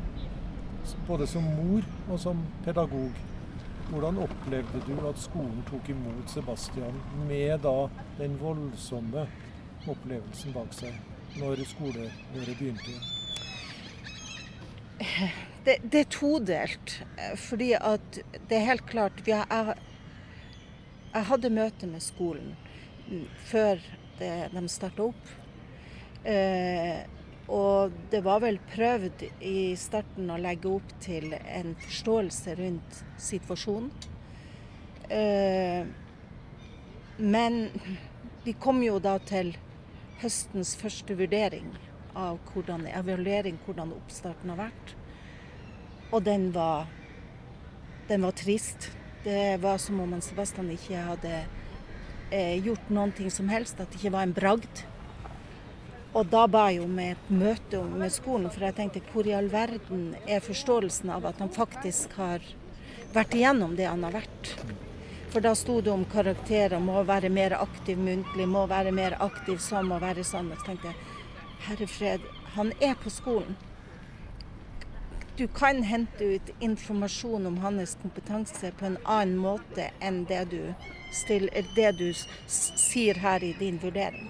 både som mor og som pedagog, hvordan opplevde du at skolen tok imot Sebastian med da den voldsomme opplevelsen bak seg når skoleåret begynte? Det, det, er todelt. Fordi at det er helt klart har, jeg, jeg, hadde møte med skolen før det, de starta opp. Eh, og det var vel prøvd i starten å legge opp til en forståelse rundt situasjonen. Eh, men vi kom jo da til høstens første vurdering av hvordan, evaluering hvordan oppstarten har vært. Og den var, den var trist. Det var som om Sebastian ikke hadde eh, gjort noen ting som helst. At det ikke var en bragd. Og da ba jeg om et møte med skolen, for jeg tenkte hvor i all verden er forståelsen av at han faktisk har vært igjennom det han har vært. For da sto det om karakterer, må være mer aktiv muntlig, må være mer aktiv sånn, må være sånn. Og så tenkte jeg herre fred, han er på skolen. Du kan hente ut informasjon om hans kompetanse på en annen måte enn det du, stiller, det du sier her i din vurdering.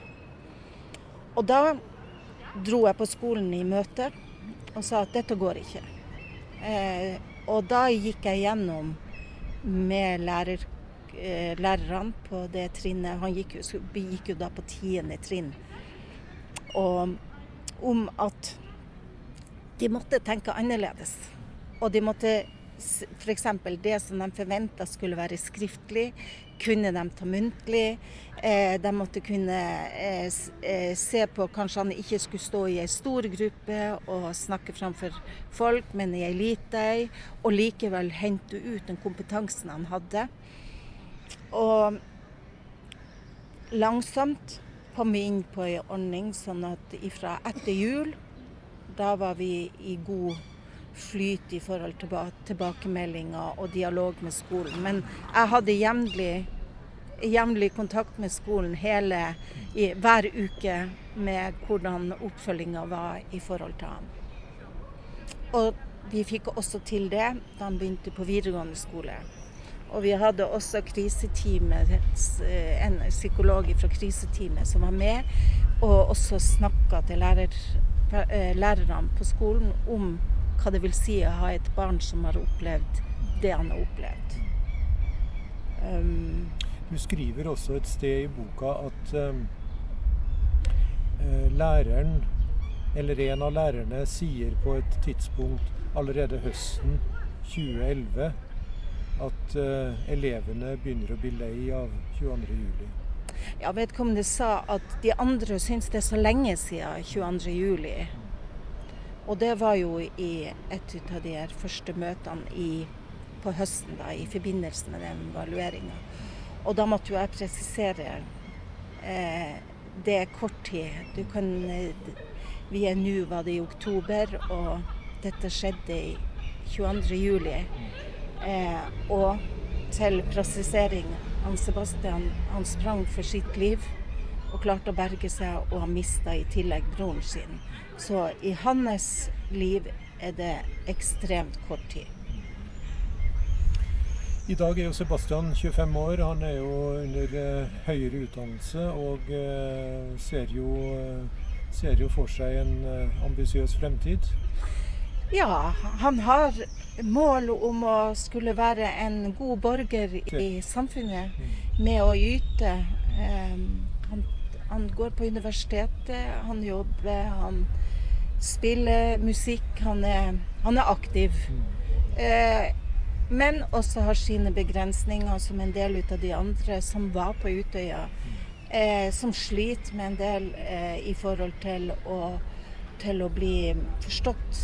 Og da dro jeg på skolen i møte og sa at dette går ikke. Eh, og da gikk jeg gjennom med lærer Eh, lærerne på det trinnet Han gikk jo, gikk jo da på tiende trinn. Og om at de måtte tenke annerledes. Og de måtte f.eks. det som de forventa skulle være skriftlig, kunne de ta muntlig. Eh, de måtte kunne eh, se på kanskje han ikke skulle stå i ei stor gruppe og snakke framfor folk, men i ei lita ei. Og likevel hente ut den kompetansen han hadde. Og langsomt kom vi inn på ei ordning sånn at ifra etter jul, da var vi i god flyt i forhold til tilbakemeldinger og dialog med skolen. Men jeg hadde jevnlig, kontakt med skolen hele, i, hver uke med hvordan oppfølginga var i forhold til ham. Og vi fikk også til det da han begynte på videregående skole. Og vi hadde også eh, en psykolog fra kriseteamet som var med, og også snakka til lærer, eh, lærerne på skolen om hva det vil si å ha et barn som har opplevd det han har opplevd. Um, du skriver også et sted i boka at um, læreren, eller en av lærerne, sier på et tidspunkt allerede høsten 2011 at uh, elevene begynner å bli lei av 22.07. Ja, vedkommende sa at de andre syns det er så lenge siden 22.07. Og det var jo i et av de første møtene i, på høsten, da, i forbindelse med den evalueringa. Og da måtte jo jeg presisere eh, det er kort tid. Du kan Vi er nå, var det i oktober, og dette skjedde i 22. juli. Eh, og til presisering han Sebastian han sprang for sitt liv og klarte å berge seg, og har mista i tillegg broren sin. Så i hans liv er det ekstremt kort tid. I dag er jo Sebastian 25 år. Han er jo under uh, høyere utdannelse og uh, ser, jo, uh, ser, jo, for seg en ambisiøs fremtid. Ja, han har mål om å skulle være en god borger i samfunnet med å yte. Han, han går på universitetet, han jobber, han spiller musikk. Han er, han er aktiv. Eh, men også har sine begrensninger, som en del av de andre som var på Utøya. Eh, som sliter med en del eh, i forhold til å, til å bli forstått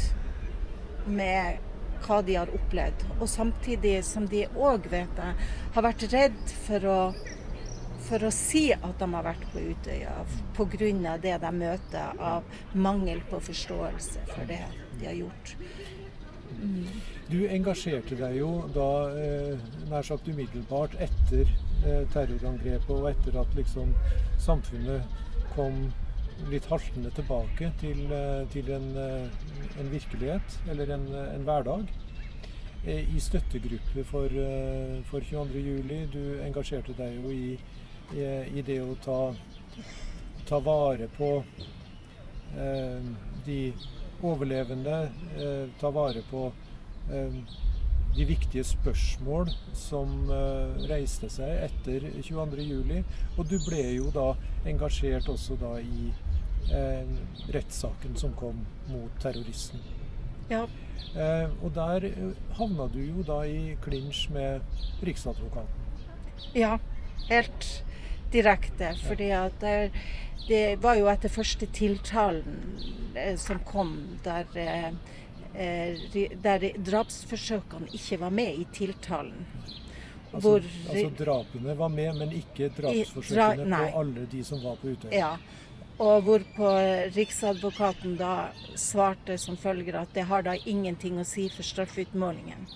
med hva de har opplevd. Og samtidig som de òg, vet jeg, har vært redd for å, for å si at de har vært på Utøya pga. det de møter av mangel på forståelse for det de har gjort. Mm. Du engasjerte deg jo da eh, nær sagt umiddelbart etter eh, terrorangrepet og etter at liksom samfunnet kom litt haltende tilbake til, eh, til en, eh, en, virkelighet, eller en, en hverdag. Eh, I støttegrupper for, for 22.07. Du engasjerte deg jo i, i, i det å ta, ta, vare på eh, de overlevende, eh, ta vare på eh, de viktige spørsmål som eh, reiste seg etter 22.07. Og du ble jo da engasjert også da i eh, rettssaken som kom mot terroristen. Ja. Eh, og der eh, havna du jo da i klinsj med Riksadvokaten. Ja, helt direkte. Fordi at det, det var jo etter første tiltalen eh, som kom, der, eh, eh, der drapsforsøkene ikke var med i tiltalen. Altså, Hvor- altså drapene var med, men ikke drapsforsøkene dra, på alle de som var på Utøya. Ja. Og hvorpå Riksadvokaten da svarte som følger at det har da ingenting å si for straffeutmålingen.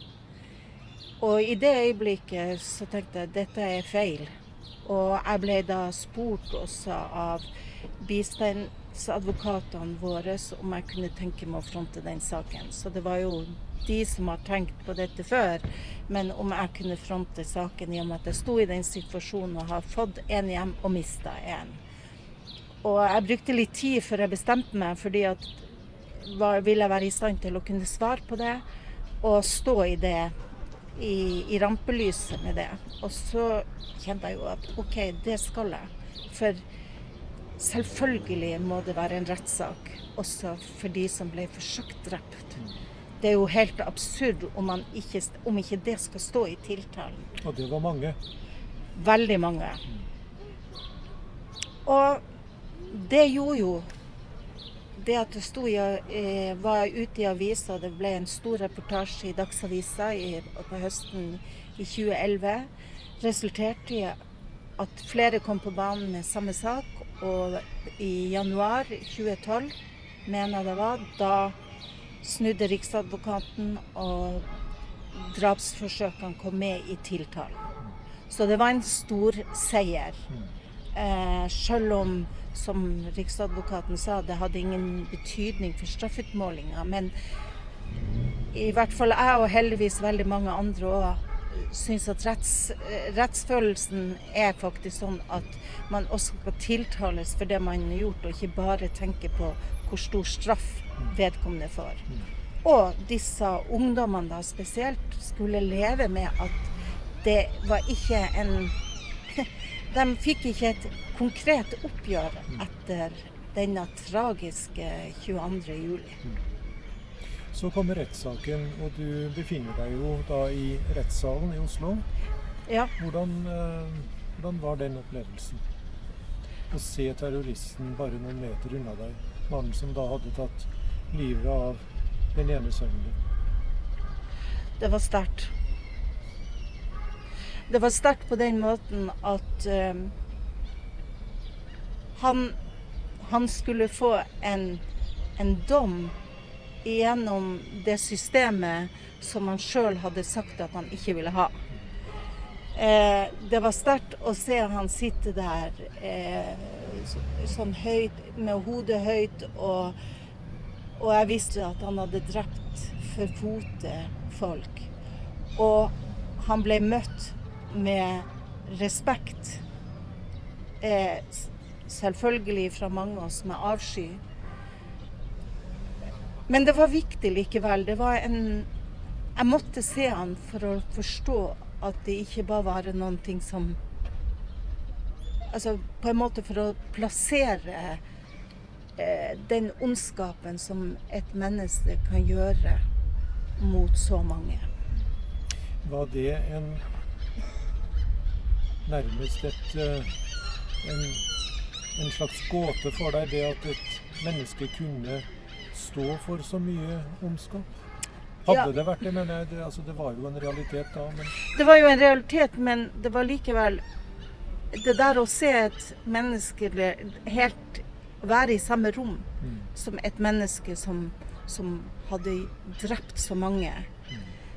Og i det øyeblikket så tenkte jeg dette er feil. Og jeg ble da spurt også av bistandsadvokatene våre om jeg kunne tenke meg å fronte den saken. Så det var jo de som har tenkt på dette før, men om jeg kunne fronte saken i og med at jeg sto i den situasjonen og har fått en hjem og mista en. Og jeg brukte litt tid før jeg bestemte meg, fordi at var, ville jeg være i stand til å kunne svare på det og stå i det, i, i rampelyset med det. Og så kjente jeg jo at OK, det skal jeg. For selvfølgelig må det være en rettssak også for de som ble forsøkt drept. Det er jo helt absurd om, man ikke, om ikke det skal stå i tiltalen. Og det var mange. Veldig mange. Og det gjorde jo det at det sto i, eh, var ute i avisa, det ble en stor reportasje i Dagsavisa i, på høsten i 2011, resulterte i at flere kom på banen med samme sak. Og i januar 2012, mener jeg det var, da snudde Riksadvokaten og drapsforsøkene kom med i tiltalen. Så det var en stor seier. Eh, selv om, som Riksadvokaten sa, det hadde ingen betydning for straffutmålinga. Men i hvert fall jeg, og heldigvis veldig mange andre òg, syns at retts, eh, rettsfølelsen er faktisk sånn at man også skal tiltales for det man har gjort, og ikke bare tenke på hvor stor straff vedkommende får. Og disse ungdommene da spesielt skulle leve med at det var ikke en De fikk ikke et konkret oppgjør etter denne tragiske 22. juli. Så kommer rettssaken, og du befinner deg jo da i rettssalen i Oslo. Ja. Hvordan, eh, hvordan var den opplevelsen? Å se terroristen bare noen meter unna deg. Mannen som da hadde tatt livet av den ene sønnen din. Det var sterkt. Det var sterkt på den måten at eh, han, han skulle få en, en dom gjennom det systemet som han sjøl hadde sagt at han ikke ville ha. Eh, det var sterkt å se han sitte der eh, sånn høyt, med hodet høyt, og, og jeg visste at han hadde drept for fote folk. Og han ble møtt med respekt. er selvfølgelig fra mange av oss med avsky. Men det var viktig likevel. Det var en Jeg måtte se han for å forstå at det ikke bare var noen ting som Altså på en måte for å plassere eh, den ondskapen som et menneske kan gjøre mot så mange. Var det en nærmest et eh, en, en slags gåte for deg, det at et menneske kunne stå for så mye ondskap? Hadde Ja. det vært det, mener jeg. Det, altså, det var jo en realitet da, men Det var jo en realitet, men det var likevel Det der å se et menneske helt være i samme rom mm, som et menneske som, som hadde drept så mange.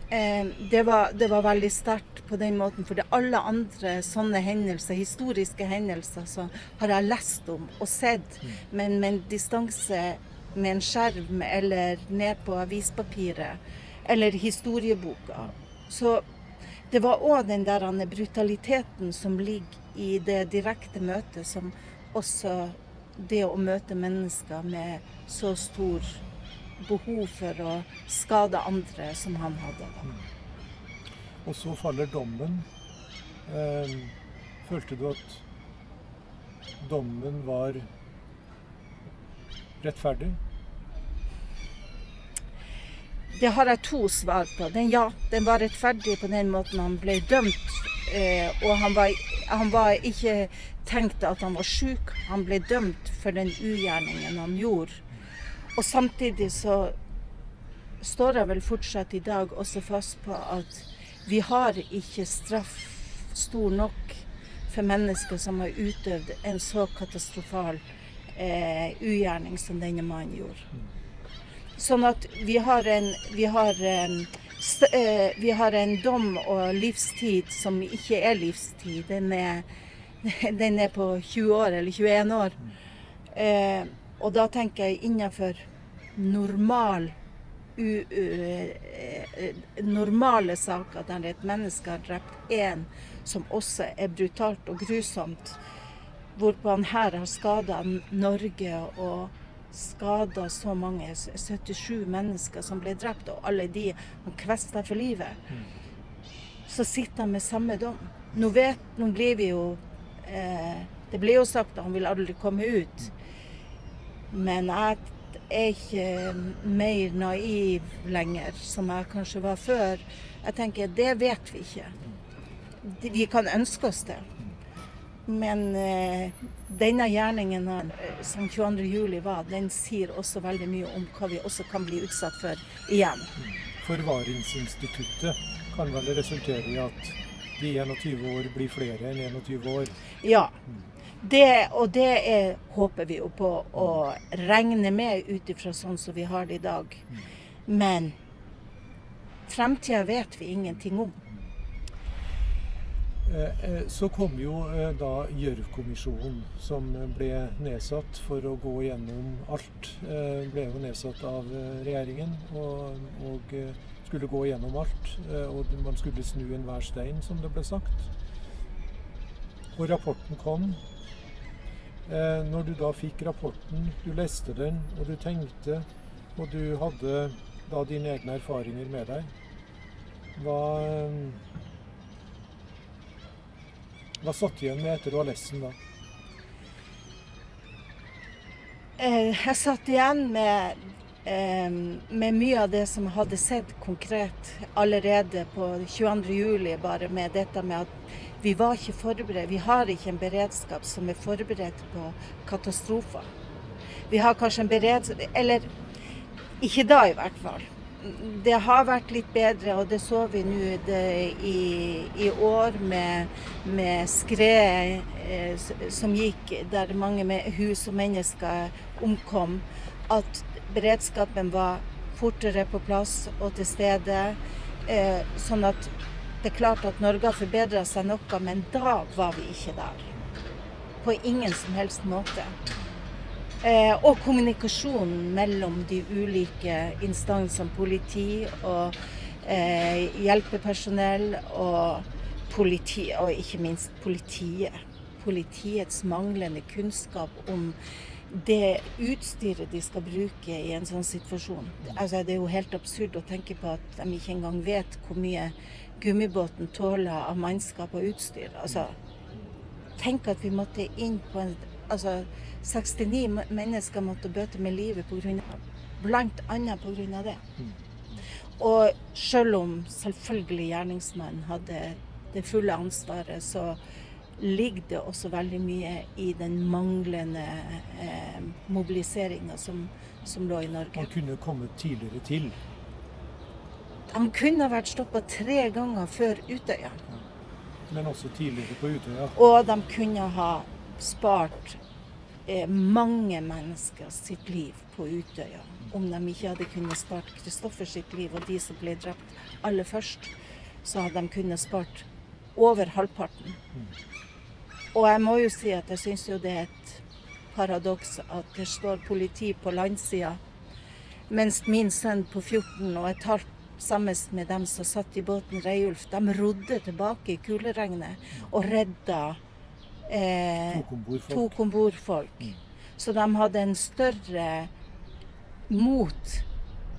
Eh, det, var, det var veldig sterkt på den måten, for det alle andre sånne hendelser, historiske hendelser, så har jeg lest om og sett, men med en distanse med en skjerm eller ned på avispapiret eller historieboka. Så det var òg den der brutaliteten som ligger i det direkte møtet, som også det å møte mennesker med så stor behov for å skade andre som han hadde. Da. Og så faller dommen. Eh, følte du at dommen var rettferdig? Det har jeg to svar på. Den, ja, den var rettferdig på den måten han ble dømt. Eh, og han var, han var, ikke tenkt at han var sjuk. Han ble dømt for den ugjerningen han gjorde. Og samtidig så står jeg vel fortsatt i dag også fast på at vi har ikke straff stor nok for mennesker som har utøvd en så katastrofal eh, ugjerning som denne mannen gjorde. Sånn at vi har en, vi har, eh, vi har en dom og livstid som ikke er livstid. Den er, den er på 20 år eller 21 år. Eh, og da tenker jeg innenfor normal u, u, eh, normale saker der et menneske har drept én som også er brutalt og grusomt, hvorpå han her har skada Norge og skada så mange, 77 mennesker som ble drept, og alle de han kvesta for livet, så sitter han med samme dom. Nå vet, nå blir vi jo eh, Det blir jo sagt at han vil aldri komme ut. Men jeg er ikke mer naiv lenger, som jeg kanskje var før. Jeg tenker, det vet vi ikke. Vi kan ønske oss det. Men eh, denne gjerningen eh, som 22.07 var, den sier også veldig mye om hva vi også kan bli utsatt for igjen. Forvaringsinstituttet kan vel resultere i at de 21 år blir flere enn 21 år? Ja. Det, og det er, håper vi jo på å regne med ut ifra sånn som vi har det i dag. Men fremtida vet vi ingenting om. Eh, eh, så kom jo eh, da Gjørv-kommisjonen, som ble nedsatt for å gå gjennom alt. Ble jo nedsatt av regjeringen og, og skulle gå gjennom alt. Og man skulle snu enhver stein, som det ble sagt. Og rapporten kom. Når du da fikk rapporten, du leste den, og du tenkte, og du hadde da dine egne erfaringer med deg, hva hva satt igjen med etter å ha lest den da? Eh, jeg satt igjen med, med mye av det som jeg hadde sett konkret allerede på 22.07. Bare med dette med at vi var ikke forberedt. Vi har ikke en beredskap som er forberedt på katastrofer. Vi har kanskje en beredskap Eller ikke da, i hvert fall det har vært litt bedre, og det så vi nå i, i, år med, med skred eh, som gikk der mange med, hus og mennesker omkom. At beredskapen var fortere på plass og til stede. Eh, sånn at det er klart at Norge har forbedra seg noe, men da var vi ikke der. På ingen som helst måte. Eh, og kommunikasjonen mellom de ulike instansene, politi og eh, hjelpepersonell og politi, og ikke minst politiet. Politiets manglende kunnskap om det utstyret de skal bruke i en sånn situasjon. Altså, det er jo helt absurd å tenke på at de ikke engang vet hvor mye gummibåten tåler av mannskap og utstyr. Altså, tenk at vi måtte inn på en altså, 69 mennesker måtte bøte med livet pga. bl.a. pga. det. Og selv om selvfølgelig gjerningsmannen hadde det fulle ansvaret, så ligger det også veldig mye i den manglende eh, mobiliseringa som, som, lå i Norge. Man kunne kommet tidligere til? Han kunne vært stoppa tre ganger før Utøya. Ja. Men også tidligere på Utøya? Og de kunne ha spart eh, mange mennesker sitt liv på Utøya. Om de ikke hadde kunnet spart Kristoffer sitt liv og de som ble drept aller først, så hadde de kunnet spart over halvparten. Og jeg må jo si at jeg syns jo det er et paradoks at det står politi på landsida, mens min sønn på 14 og et halvt sammen med dem som satt i båten Reiulf, de rodde tilbake i kuleregnet og redda eh, to kombordfolk. Mm. Så de hadde en større mot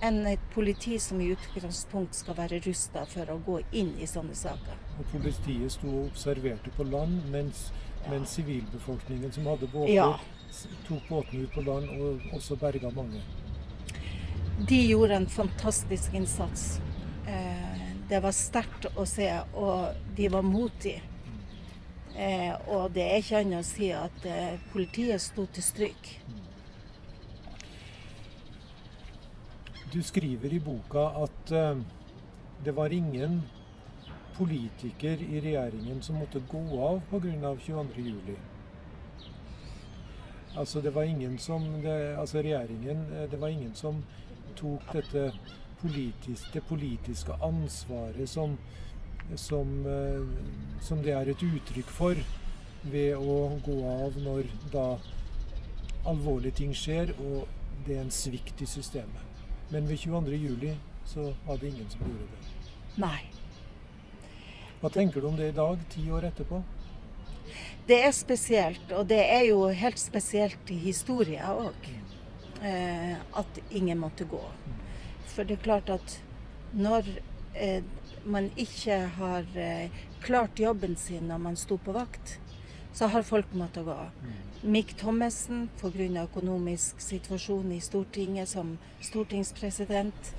enn et politi som i utgangspunkt skal være rusta for å gå inn i sånne saker. Og politiet sto og observerte på land, mens, mens sivilbefolkningen som hadde båter, Ja. tok båtene ut på land og også berga mange. De gjorde en fantastisk innsats. Eh, det var sterkt å se, og de var modige. Eh, og det er ikke annet å si at eh, politiet sto til stryk. Du skriver i boka at det var ingen politiker i regjeringen som måtte gå av pga. 22.07. Altså det var ingen som det, Altså regjeringen Det var ingen som tok dette politisk, det politiske ansvaret som, som, eh, som det er et uttrykk for ved å gå av når da alvorlige ting skjer og det er en svikt i systemet. Men ved 22.07 så var det ingen som gjorde det. Nei. Hva tenker du om det i dag, ti år etterpå? Det er spesielt, og det er jo helt spesielt i historien òg, eh, at ingen måtte gå. For det er klart at når eh, man ikke har eh, klart jobben sin når man sto på vakt, så har folk måttet gå. Mick Thommessen pga. økonomisk situasjon i Stortinget som stortingspresident.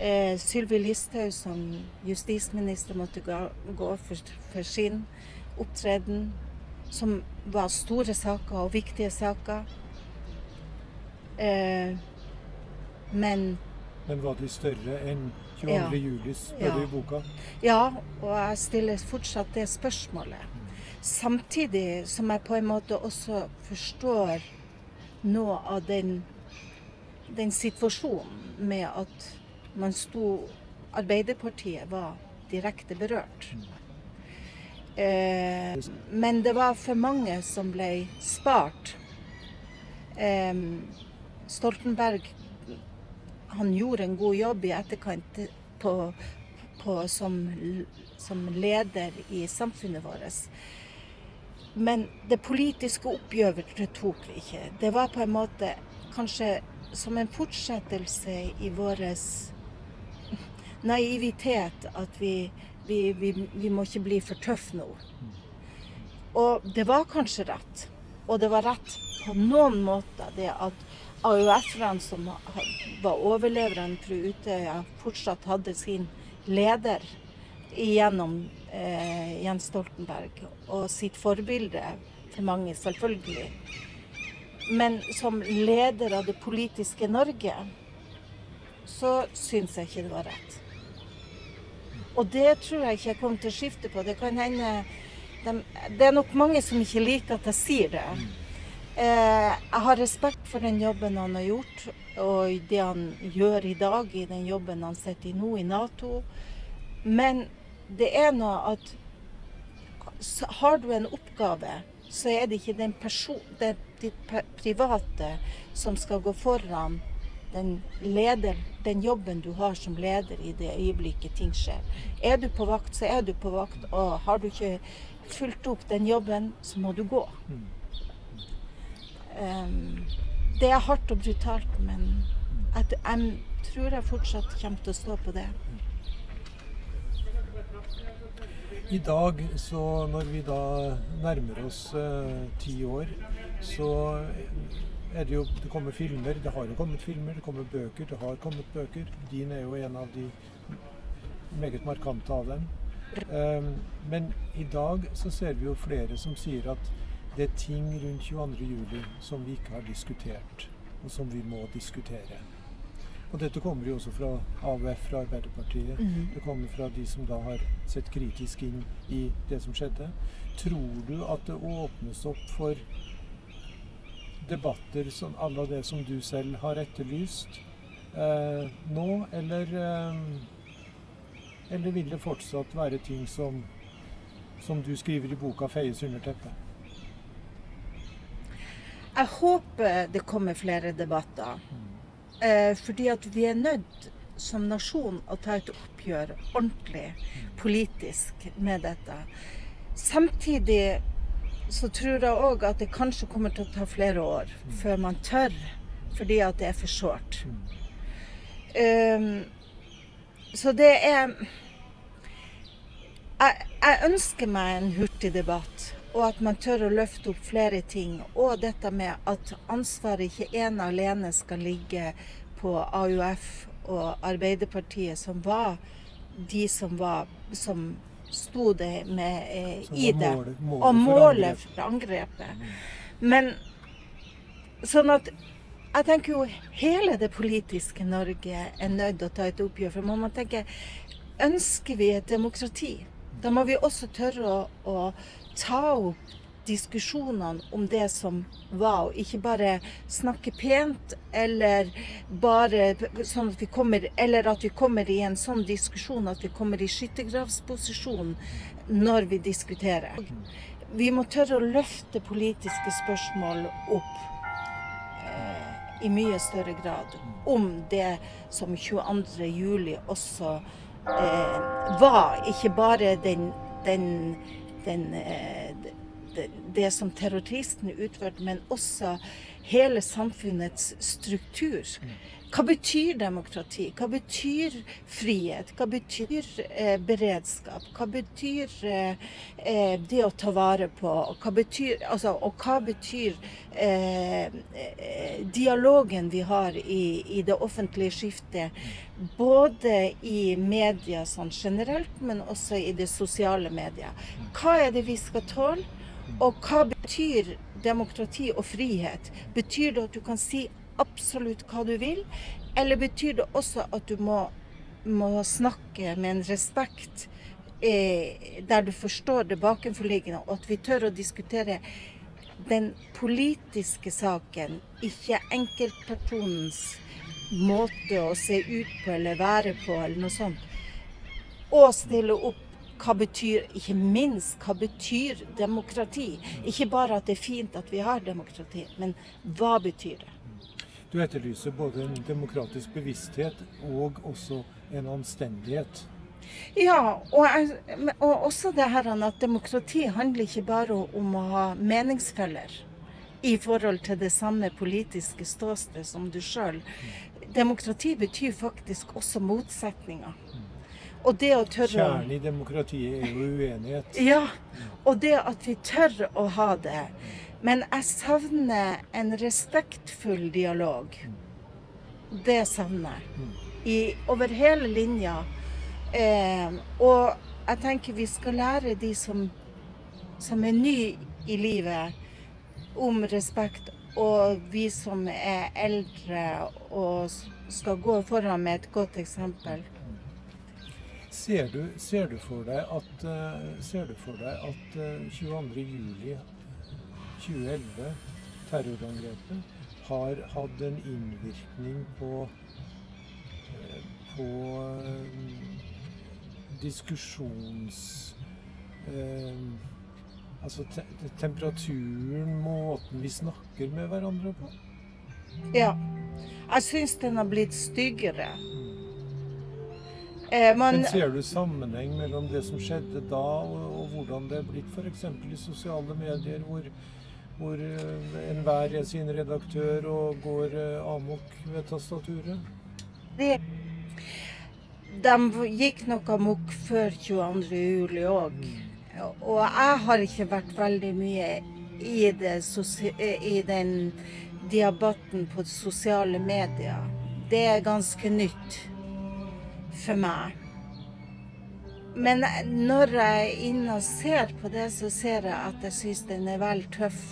Eh, Sylvi Listhaug som justisminister måtte gå, gå for, for sin opptreden, som var store saker og viktige saker. Eh, men Men var de større enn 22. Ja. juli, spør Ja. du i boka? Ja, og jeg stiller fortsatt det spørsmålet. Samtidig som jeg på en måte også forstår noe av den, den situasjonen med at man sto Arbeiderpartiet var direkte berørt. Eh, men det var for mange som ble spart. Eh, Stoltenberg han gjorde en god jobb i etterkant på, på, som, som leder i samfunnet vårt. Men det politiske oppgjøret tok vi ikke. Det var på en måte kanskje som en fortsettelse i vår naivitet at vi, vi, vi, vi må ikke bli for tøffe nå. Og det var kanskje rett. Og det var rett på noen måter det at AUF-erne som var overleverne fra Utøya, fortsatt hadde sin leder gjennom eh, Jens Stoltenberg, og sitt forbilde for mange, selvfølgelig. Men som leder av det politiske Norge, så syns jeg ikke det var rett. Og det tror jeg ikke jeg kommer til å skifte på. Det kan hende de, Det er nok mange som ikke liker at jeg sier det. Eh, jeg har respekt for den jobben han har gjort, og det han gjør i dag i den jobben han sitter i nå i Nato. Men det er noe at har du en oppgave, så er det ikke den person, det ditt private som skal gå foran den, leder, den jobben du har som leder i det øyeblikket ting skjer. Er du på vakt, så er du på vakt. Og har du ikke fulgt opp den jobben, så må du gå. Um, det er hardt og brutalt, men jeg, jeg tror jeg fortsatt kommer til å stå på det. I dag, så når vi da nærmer oss eh, ti år, så er det jo Det kommer filmer. Det har jo kommet filmer, det kommer bøker. Det har kommet bøker. Din er jo en av de meget markante av dem. Um, men i dag så ser vi jo flere som sier at det er ting rundt 22.07 som vi ikke har diskutert, og som vi må diskutere. Og dette kommer jo også fra AUF, fra Arbeiderpartiet. Mhm. Det kommer fra de som da har sett kritisk inn i det som skjedde. Tror du at det åpnes opp for debatter som alle det som du selv har etterlyst eh, nå, eller eh, Eller vil det fortsatt være ting som, som du skriver i boka, feies under teppet? Jeg håper det kommer flere debatter. Eh, fordi at vi er nødt som nasjon å ta et oppgjør ordentlig politisk med dette. Samtidig så tror jeg òg at det kanskje kommer til å ta flere år før man tør, fordi at det er for sårt. Um, så det er jeg, jeg, ønsker meg en hurtig debatt, og at man tør å løfte opp flere ting. Og dette med at ansvaret ikke ene alene skal ligge på AUF og Arbeiderpartiet, som var de som var som sto det med eh, i det. Målet, målet og målet for angrepet. Men sånn at jeg tenker jo hele det politiske Norge er nødt til å ta et oppgjør. For man må tenke ønsker vi et demokrati? Da må vi også tørre å, å ta opp diskusjonene om det som var, og ikke bare snakke pent, eller bare sånn at vi kommer Eller at vi kommer i en sånn diskusjon at vi kommer i skyttergravsposisjon når vi diskuterer. Vi må tørre å løfte politiske spørsmål opp eh, i mye større grad om det som 22.07 også eh, var. Ikke bare den, den, den det, det som terroristene utførte, men også hele samfunnets struktur. Hva betyr demokrati? Hva betyr frihet? Hva betyr eh, beredskap? Hva betyr eh, eh det å ta vare på? Hva betyr, altså, og hva betyr eh, eh, dialogen vi har i, i, det offentlige skiftet? Både i media sånn generelt, men også i det sosiale media. Hva er det vi skal tåle? Og hva betyr demokrati og frihet? Betyr det at du kan si absolutt hva du vil, eller betyr det også at du må, må snakke med en respekt eh, der du forstår det bakenforliggende, og at vi tør å diskutere den politiske saken, ikke enkeltpersonens måte å se ut på eller være på, eller noe sånt. Og stille opp hva betyr, ikke minst, hva betyr demokrati? Ikke bare at det er fint at vi har demokrati, men hva betyr det? Du etterlyser både en demokratisk bevissthet og også en anstendighet. Ja, og, og også det her at demokrati handler ikke bare om å ha meningsfeller i forhold til det samme politiske ståsted som du sjøl. Demokrati betyr faktisk også motsetninger. Og det å tørre Kjernen i demokratiet er jo uenighet. Ja. Og det at vi tør å ha det. Men jeg savner en respektfull dialog. Det savner jeg. I, over hele linja. Eh, og jeg tenker vi skal lære de som, som er nye i livet, om respekt. Og vi som er eldre og skal gå foran med et godt eksempel. Ser du, ser du, for deg at, uh, ser du for deg at uh, 22.07.2011, terrorangrepet, har hatt en innvirkning på, uh, på diskusjons... altså te temperaturen, måten vi snakker med hverandre på? Ja. Jeg syns den har blitt styggere. Eh, man, Men ser du sammenheng mellom det som skjedde da, og, og hvordan det er blitt f.eks. i sosiale medier, hvor, hvor uh, enhver er sin redaktør og går uh, amok ved tastaturet? Det, de gikk nok amok før 22.07. òg. Og jeg har ikke vært veldig mye i, det, i den diabatten på sosiale medier. Det er ganske nytt for meg. Men når jeg er inne og ser på det, så ser jeg at jeg syns den er vel tøff.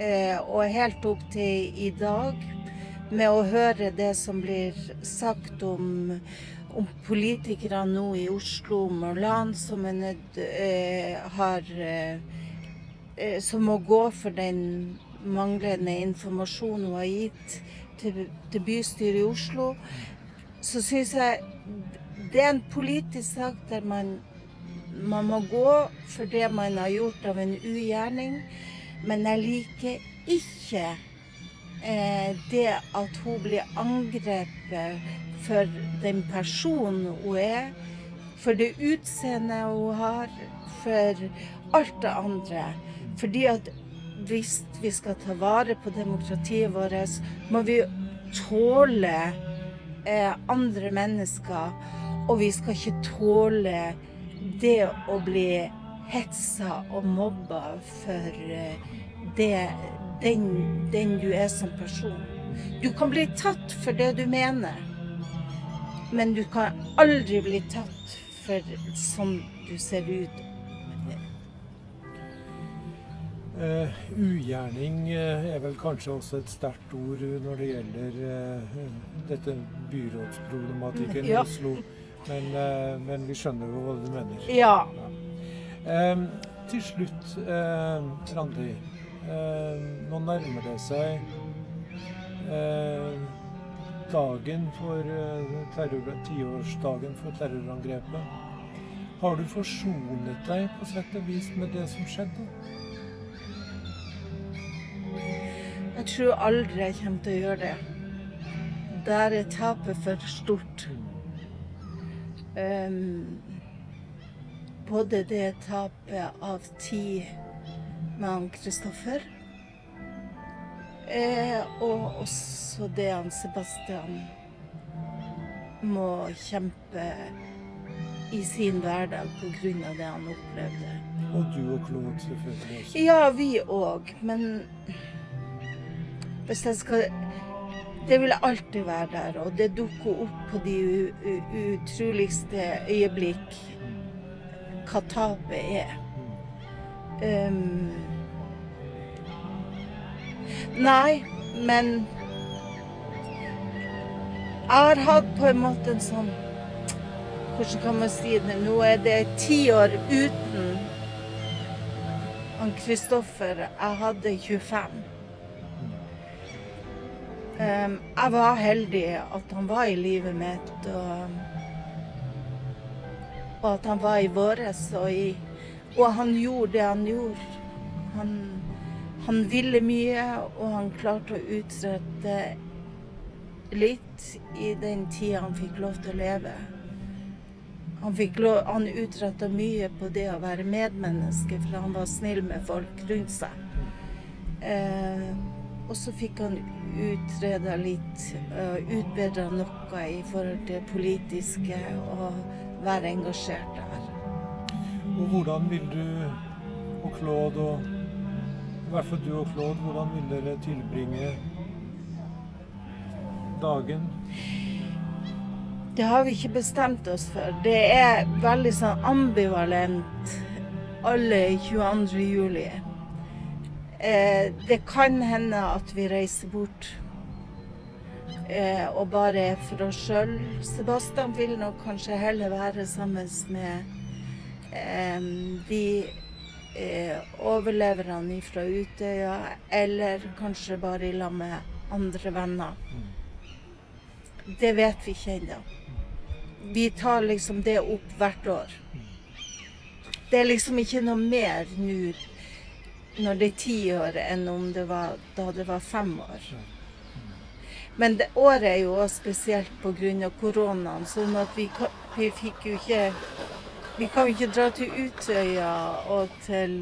Eh, og helt opp til i dag, med å høre det som blir sagt om, om politikere nå i Oslo, Morlan, som er nødt eh, har eh, eh, Som må gå for den manglende informasjonen hun har gitt til, til bystyret i Oslo så syns jeg det er en politisk sak der man, man må gå for det man har gjort av en ugjerning. Men jeg liker ikke eh, det at hun blir angrepet for den personen hun er, for det utseendet hun har, for alt det andre. Fordi at hvis vi skal ta vare på demokratiet vårt, må vi tåle eh, andre mennesker, og vi skal ikke tåle det å bli hetsa og mobba for eh, det, den, den du er som person. Du kan bli tatt for det du mener, men du kan aldri bli tatt for sånn du ser ut. Uh, ugjerning uh, er vel kanskje også et sterkt ord når det gjelder uh, dette byrådsproblematikken ja. i Oslo. Men, men, vi skjønner jo hva du mener. Ja. ja. til slutt, Randi. nå nærmer det seg dagen for terror, tiårsdagen for terrorangrepet. Har du forsonet deg på sett og vis med det som skjedde? Jeg tror aldri jeg kommer til å gjøre det. Der er tapet for stort. Um, både det tapet av tid med han Kristoffer, eh, og også det han Sebastian må kjempe i sin hverdag pga. det han opplevde. Og du og Claude selvfølgelig. Ja, vi òg. Men hvis jeg skal Det vil alltid være der, og det dukker opp på de utroligste øyeblikk hva tapet er. Um, nei, men jeg har hatt på en måte en sånn Hvordan kan man si det? Nå er det ti år uten han Kristoffer. Jeg hadde 25. Um, jeg var heldig at han var i livet mitt, og, og at han var i våres. Og, og, han gjorde det han gjorde. Han, han, ville mye, og han klarte å utrette litt i den tida han fikk lov til å leve. Han, lov, han utretta mye på det å være medmenneske, for han var snill med folk rundt seg. Uh, og så fikk han utreda litt, uh, utbedra noe i forhold til politiske, og være engasjert der. Og hvordan vil du og Claude, og i hvert fall du og Claude, hvordan vil dere tilbringe dagen? Det har vi ikke bestemt oss for. Det er veldig sånn ambivalent alle 22. juli. Eh, det kan hende at vi reiser bort eh, og bare for oss sjøl. Sebastian vil nok kanskje heller være sammen med eh, de overleverne fra Utøya, eller kanskje bare i lag med andre venner. Det vet vi ikke ennå. Vi tar liksom det opp hvert år. Det er liksom ikke noe mer nå når det er ti år, enn om det var da det var fem år. Men det, året er jo også spesielt pga. koronaen, sånn at vi, vi fikk jo ikke Vi kan jo ikke dra til Utøya og til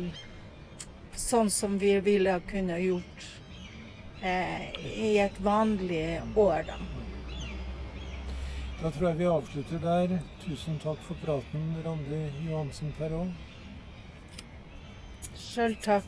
sånn som vi ville kunne gjort eh, i et vanlig år, da. Da tror jeg vi avslutter der. Tusen takk for praten, Randi Johansen Perron. Sjøl takk.